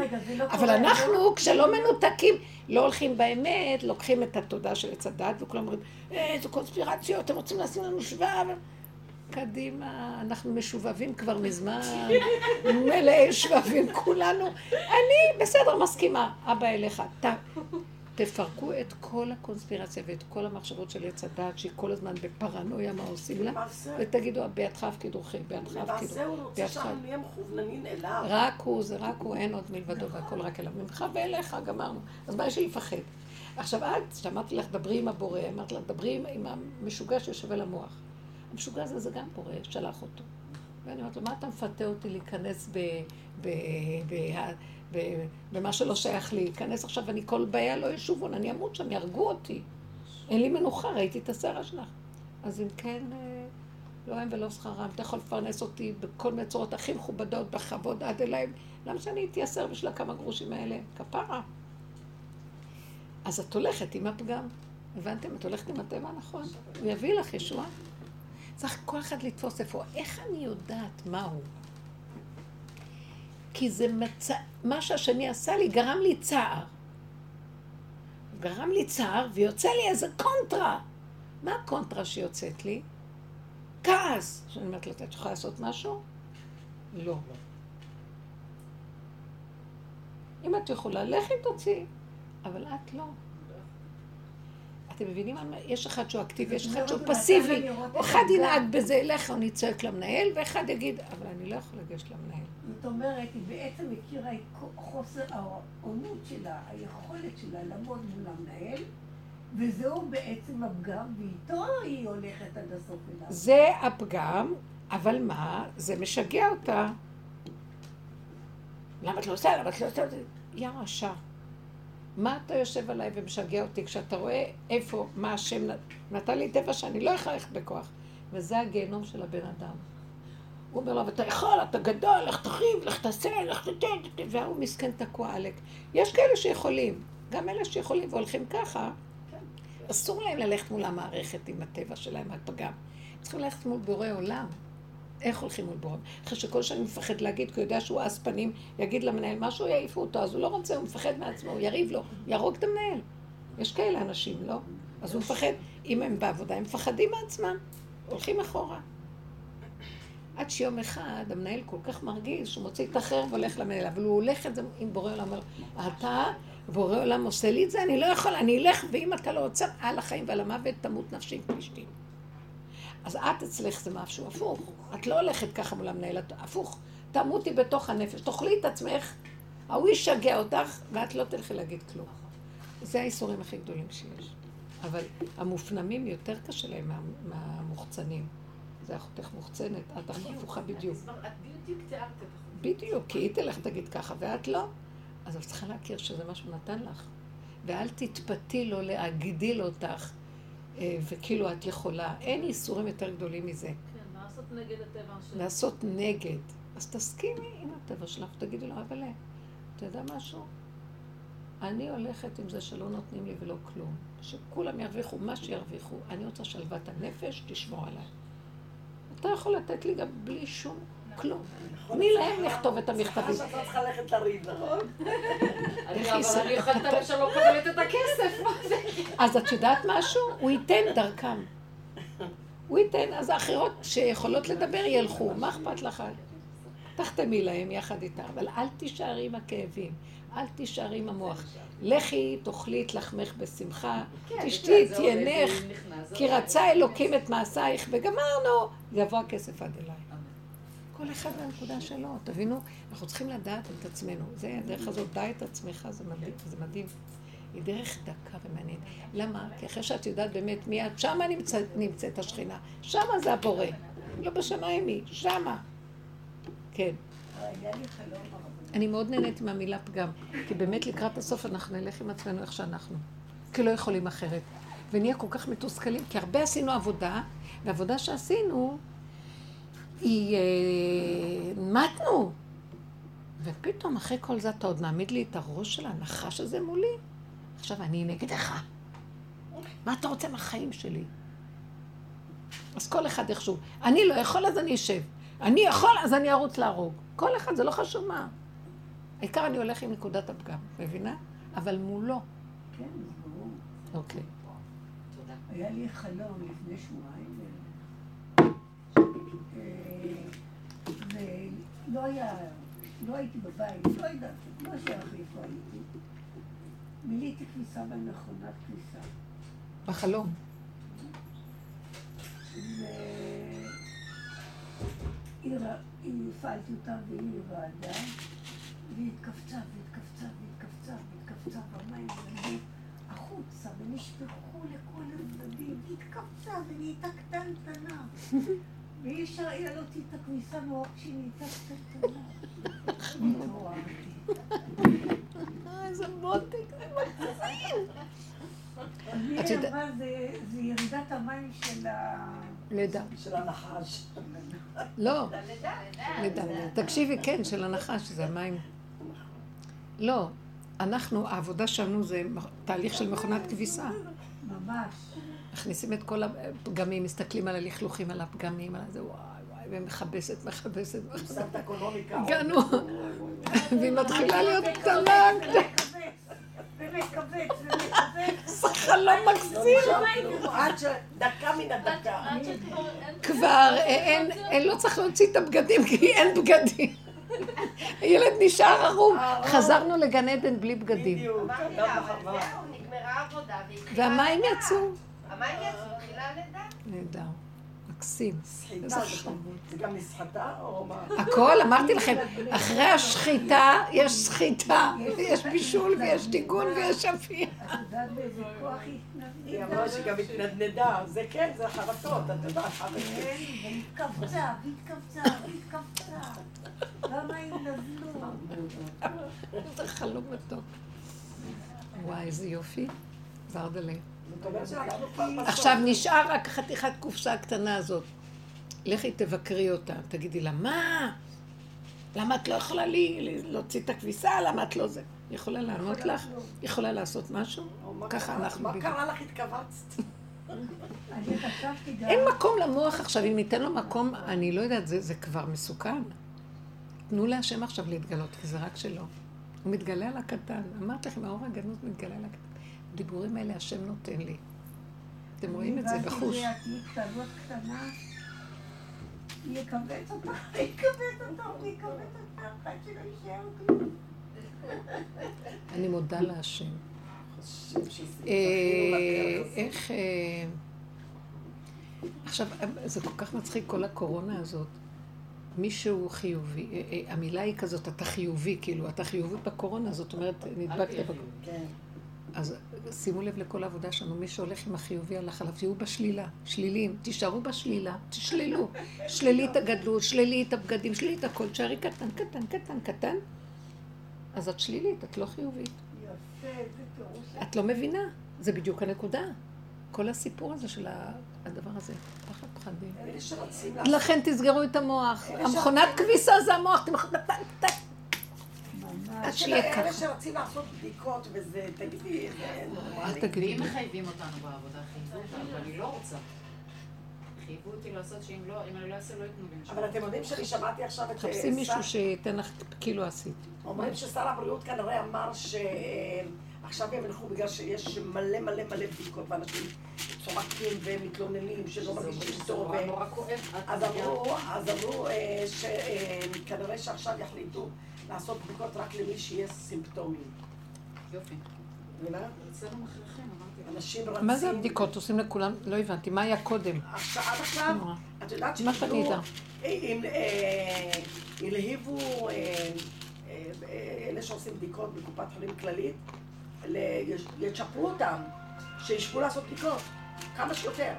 Speaker 5: אבל לא?
Speaker 3: אנחנו, כשלא מנותקים, לא הולכים באמת, לוקחים את התודה של עץ הדת, וכולם אומרים, אה, איזה קונספירציות, אתם רוצים לשים לנו שבב. קדימה, אנחנו משובבים כבר מזמן, *laughs* מלאי שבבים כולנו. אני, בסדר, מסכימה, אבא אליך. תפרקו את כל הקונספירציה ואת כל המחשבות של עץ הדת, שהיא כל הזמן בפרנויה מה עושים לה, ותגידו, בידך הפקיד רוחי, בידך הפקיד
Speaker 1: למעשה הוא. רוצה שאנחנו נהיה מכווננים אליו.
Speaker 3: רק הוא, זה רק הוא, אין עוד מלבדו, והכל רק אליו. ממך ואליך, גמרנו. אז מה יש לי לפחד? עכשיו את, שאמרתי לך, דברי עם הבורא, אמרתי לך, דברי עם- עם המשוגע שיושב על המוח. המשוגע הזה זה גם בורא, שלח אותו. ואני אומרת לו, מה אתה מפתה אותי להיכנס ב, ב, ב, ב, במה שלא שייך לי? להיכנס עכשיו ואני כל בעיה לא ישובון, אני אמות שם, יהרגו אותי. אין לי מנוחה, ראיתי את הסערה שלך. אז אם כן, אה, לא הם ולא שכרם, אתה יכול לפרנס אותי בכל מיני צורות הכי מכובדות, בכבוד עד אליהם. למה שאני אתייסר בשביל הכמה גרושים האלה? כפרה. אז את הולכת עם הפגם. הבנתם? את הולכת עם הטבע הנכון. הוא יביא לך ישועה. צריך כל אחד לתפוס איפה. איך אני יודעת מהו? כי זה מצ... מה שהשני עשה לי גרם לי צער. גרם לי צער ויוצא לי איזה קונטרה. מה הקונטרה שיוצאת לי? כעס. שאני אומרת לו, את יכולה לעשות משהו? לא. אם את יכולה, לכי תוציאי. אבל את לא. אתם מבינים? מה? יש אחד שהוא אקטיבי, יש אחד שהוא פסיבי. אחד. ינהג בזה, ילך, אני צועק למנהל, ואחד יגיד, אבל אני לא יכול לגשת למנהל.
Speaker 5: זאת אומרת, היא בעצם הכירה את חוסר העונות שלה, היכולת שלה לעמוד מול המנהל, וזהו בעצם הפגם, ואיתו היא הולכת עד הסוף אליו.
Speaker 3: זה הפגם, אבל מה? זה משגע אותה. למה את לא עושה? למה את לא עושה? יא רשע. מה אתה יושב עליי ומשגע אותי כשאתה רואה איפה, מה השם נת- נתן לי טבע שאני לא ללכת בכוח. וזה הגיהנום של הבן אדם. הוא אומר לו, אתה יכול, אתה גדול, לך תחריב, לך תעשה, לך תתן, והוא מסכן תקוע עלק. יש כאלה שיכולים, גם אלה שיכולים והולכים ככה, אסור להם ללכת מול המערכת עם הטבע שלהם, הפגם. צריכים ללכת מול בורא עולם. איך הולכים מול בורא? אחרי שכל שאני מפחד להגיד, כי הוא יודע שהוא אס פנים, יגיד למנהל משהו, יעיפו אותו, אז הוא לא רוצה, הוא מפחד מעצמו, הוא יריב לו, יהרוג את המנהל. יש כאלה אנשים, לא? אז הוא מפחד, אם הם בעבודה, הם מפחדים מעצמם, הולכים אחורה. עד שיום אחד המנהל כל כך מרגיז שהוא מוציא את החרב והולך למנהל, אבל הוא הולך את זה עם בורא עולם, אתה, בורא עולם עושה לי את זה, אני לא יכול, אני אלך, ואם אתה לא עוצר, על החיים ועל המוות תמות נפשי עם פלישתים. אז את אצלך זה משהו הפוך. את לא הולכת ככה מול המנהל, את הפוך. תמותי בתוך הנפש, תאכלי את עצמך, ההוא ישגע אותך, ואת לא תלכי להגיד כלום. זה האיסורים הכי גדולים שיש. אבל המופנמים יותר קשה להם מה- מהמוחצנים. זה אחותך מוחצנת, את הפוכה בדיוק.
Speaker 2: בדיוק תיארת.
Speaker 3: בדיוק, כי היא תלך תגיד ככה, ואת לא. אז את צריכה להכיר שזה מה שהוא נתן לך. ואל תתפתי לו להגדיל אותך, וכאילו את יכולה. אין איסורים יותר גדולים מזה.
Speaker 7: כן, לעשות נגד הטבע של...
Speaker 3: לעשות נגד. אז תסכימי עם הטבע שלך, תגידי לו, אבל אתה יודע משהו? אני הולכת עם זה שלא נותנים לי ולא כלום. שכולם ירוויחו מה שירוויחו. אני רוצה שלוות הנפש, תשמור עליי. אתה יכול לתת לי גם בלי שום כלום. תני להם לכתוב את המכתבים.
Speaker 1: שאת לא צריכה ללכת לריב, נכון?
Speaker 2: אני- אבל אני הלב שלא מקבלת את הכסף, מה זה?
Speaker 3: אז את יודעת משהו? הוא ייתן דרכם. הוא ייתן, אז האחרות שיכולות לדבר ילכו, מה אכפת לך? תחתמי להם יחד איתם, אבל אל תישארי עם הכאבים, אל תישארי עם המוח. לכי, תאכלי את לחמך בשמחה, תשתי את ינך, כי רצה אלוקים את מעשייך, וגמרנו, יבוא הכסף עד אליי. כל אחד מהנקודה שלו, תבינו, אנחנו צריכים לדעת את עצמנו. זה הדרך הזאת, דע את עצמך, זה מדהים. זה מדהים. היא דרך דקה ומעניינת. למה? כי אחרי שאת יודעת באמת מי את, שמה נמצאת, נמצאת השכינה. שמה זה הבורא. לא בשמיים היא, שמה. כן. אני מאוד נהנית מהמילה פגם, כי באמת לקראת הסוף אנחנו נלך עם עצמנו איך שאנחנו. כי לא יכולים אחרת. ונהיה כל כך מתוסכלים, כי הרבה עשינו עבודה, והעבודה שעשינו, היא... אה, מתנו. ופתאום אחרי כל זה אתה עוד מעמיד לי את הראש של הנחש הזה מולי? עכשיו אני נגדך. מה אתה רוצה מהחיים שלי? אז כל אחד איכשהו. אני לא יכול, אז אני אשב. אני יכול, אז אני ארוץ להרוג. כל אחד, זה לא חשוב מה. העיקר אני הולך עם נקודת הפגם, מבינה? אבל מולו.
Speaker 5: כן, ברור.
Speaker 3: אוקיי.
Speaker 5: היה לי חלום לפני שבועיים, ולא היה, לא הייתי בבית, לא יודעת, לא שייך איפה הייתי. מילאתי כניסה במכונת כניסה.
Speaker 3: בחלום.
Speaker 5: והיא ר- היא הפעלתי אותה והיא רעדה, והיא התכווצה והתכווצה והתכווצה והתכווצה במים ולמדו החוצה ונשפכו לכל הצדדים, והיא התכווצה ונהייתה קטנטנה. ואי אפשר היה להוציא את הכביסה מרוב שהיא נהייתה קטנטנה. והתעוררתי.
Speaker 3: איזה מותק.
Speaker 5: אני
Speaker 3: את יודעת-
Speaker 5: אמרה, זה זה ירידת המים של ה...
Speaker 3: לידה.
Speaker 1: של הנחש.
Speaker 3: לא, לידה. תקשיבי, כן, של הנחש, שזה המים. לא, אנחנו, העבודה שלנו זה תהליך של מכונת כביסה.
Speaker 5: ממש.
Speaker 3: מכניסים את כל הפגמים, מסתכלים על הלכלוכים, על הפגמים, על זה, וואי וואי, ומכבסת, מכבסת. הגענו, והיא מתחילה להיות קטנה. זה חלום מקסים.
Speaker 1: עד שדקה מן הדקה.
Speaker 7: עד שכבר אין...
Speaker 3: כבר אה, אין, לא צריך להוציא את הבגדים, כי אין בגדים. הילד נשאר ערום. חזרנו לגן עדן בלי בגדים.
Speaker 1: בדיוק.
Speaker 6: אמרתי
Speaker 1: גם
Speaker 6: לה, אבל
Speaker 1: בחווה.
Speaker 6: זהו, נגמרה העבודה והתחילה
Speaker 3: והמים. יצאו.
Speaker 6: התחילה הלידה.
Speaker 3: נהדר. מקסים.
Speaker 1: סחיטה, זה- גם נסחטה או מה?
Speaker 3: הכל, אמרתי לכם, אחרי השחיטה יש סחיטה, ויש בישול, ויש טיגון, ויש אפייה.
Speaker 1: היא? אמרה שגם התנדנדה. זה כן, זה חרטות, את יודעת.
Speaker 5: כן, והתכווצה, והתכווצה, והתכווצה. והמים נזלו.
Speaker 3: איזה חלום מתוק. וואי, איזה יופי. זרדלה. עכשיו נשאר רק חתיכת קופסה הקטנה הזאת. לכי תבקרי אותה, תגידי לה, מה? למה את לא יכולה לי להוציא את הכביסה? למה את לא זה? יכולה לענות לך? יכולה לעשות משהו? ככה? אנחנו
Speaker 1: מה. קרה לך? התכווצת.
Speaker 5: אני חשבתי גם...
Speaker 3: אין מקום למוח עכשיו, אם ניתן לו מקום, אני לא יודעת, זה, זה כבר מסוכן. תנו להשם עכשיו להתגלות, כי זה רק שלו. הוא מתגלה על הקטן. אמרתי לכם, האור הגנוז מתגלה על הקטן. הדיבורים האלה השם נותן לי. אתם רואים את זה בחוש.
Speaker 5: אני יכווץ יכווץ יכווץ עד שלא יישאר כלום.
Speaker 3: מודה להשם. אה, איך... אה, עכשיו, זה כל כך מצחיק כל הקורונה הזאת. מישהו חיובי, אה, אה, המילה היא כזאת, אתה חיובי, כאילו, אתה חיובי בקורונה, זאת אומרת, נדבקת בקורונה. אז שימו לב לכל העבודה שלנו, מי שהולך עם החיובי הלך עליו, תהיו בשלילה, שליליים, תישארו בשלילה, תשללו. שלילי את הגדלות, שלילי את הבגדים, שלילי את הכל, תשארי קטן, קטן, קטן, קטן. אז את שלילית, את לא חיובית. את לא מבינה, זה בדיוק הנקודה. כל הסיפור הזה של הדבר הזה, פחד פחדים. לכן תסגרו את המוח. המכונת כביסה זה המוח, עד שיהיה
Speaker 1: אלה
Speaker 3: ככה.
Speaker 1: שרצים לעשות בדיקות וזה, תגידי, זה
Speaker 3: אל
Speaker 1: נורמלי.
Speaker 3: תגידי
Speaker 2: ואם
Speaker 3: לי.
Speaker 2: מחייבים אותנו בעבודה, חייבו אותנו, ואני לא רוצה. חייבו אותי לעשות שאם לא, אם אני לא אעשה, לא ייתנו לי.
Speaker 1: אבל אתם יודעים שאני שמעתי עכשיו את...
Speaker 3: תחפשי
Speaker 1: אה,
Speaker 3: מישהו שייתן לך כאילו עשית.
Speaker 1: אומרים ששר הבריאות כנראה אמר שעכשיו הם ילכו בגלל שיש מלא מלא מלא בדיקות ואנשים צועקים ומתלוננים שלא מרגישים טוב.
Speaker 2: כואב.
Speaker 1: אז אמרו, אז אה, שכנראה שעכשיו יחליטו לעשות בדיקות רק למי שיש סימפטומים.
Speaker 2: יופי.
Speaker 1: מבינה?
Speaker 2: אצלנו מכריחים, אמרתי.
Speaker 1: אנשים רצים...
Speaker 3: מה זה הבדיקות? עושים לכולם? לא הבנתי. מה היה קודם?
Speaker 1: עכשיו, עד עכשיו. את יודעת אה, הלהיבו אה, אה, אה, אלה שעושים בדיקות בקופת חולים כללית, יצ'פרו אותם, שישבו לעשות בדיקות, כמה שיותר.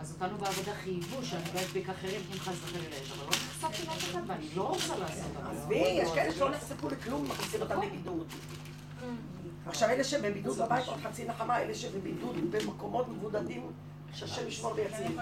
Speaker 2: אז אותנו בעבודה חייבו שאני לא אדביק אחרים אם חס וחלילה יש, אבל לא נחשפתי לאף אחד ואני לא רוצה לעשות. אבל
Speaker 1: עזבי, יש כאלה שלא נחשפו לכלום, מכניסים אותם לבידוד. עכשיו, אלה שבבידוד בבית, עוד חצי נחמה, אלה שבבידוד במקומות מבודדים, שהשם ישמור ויציל.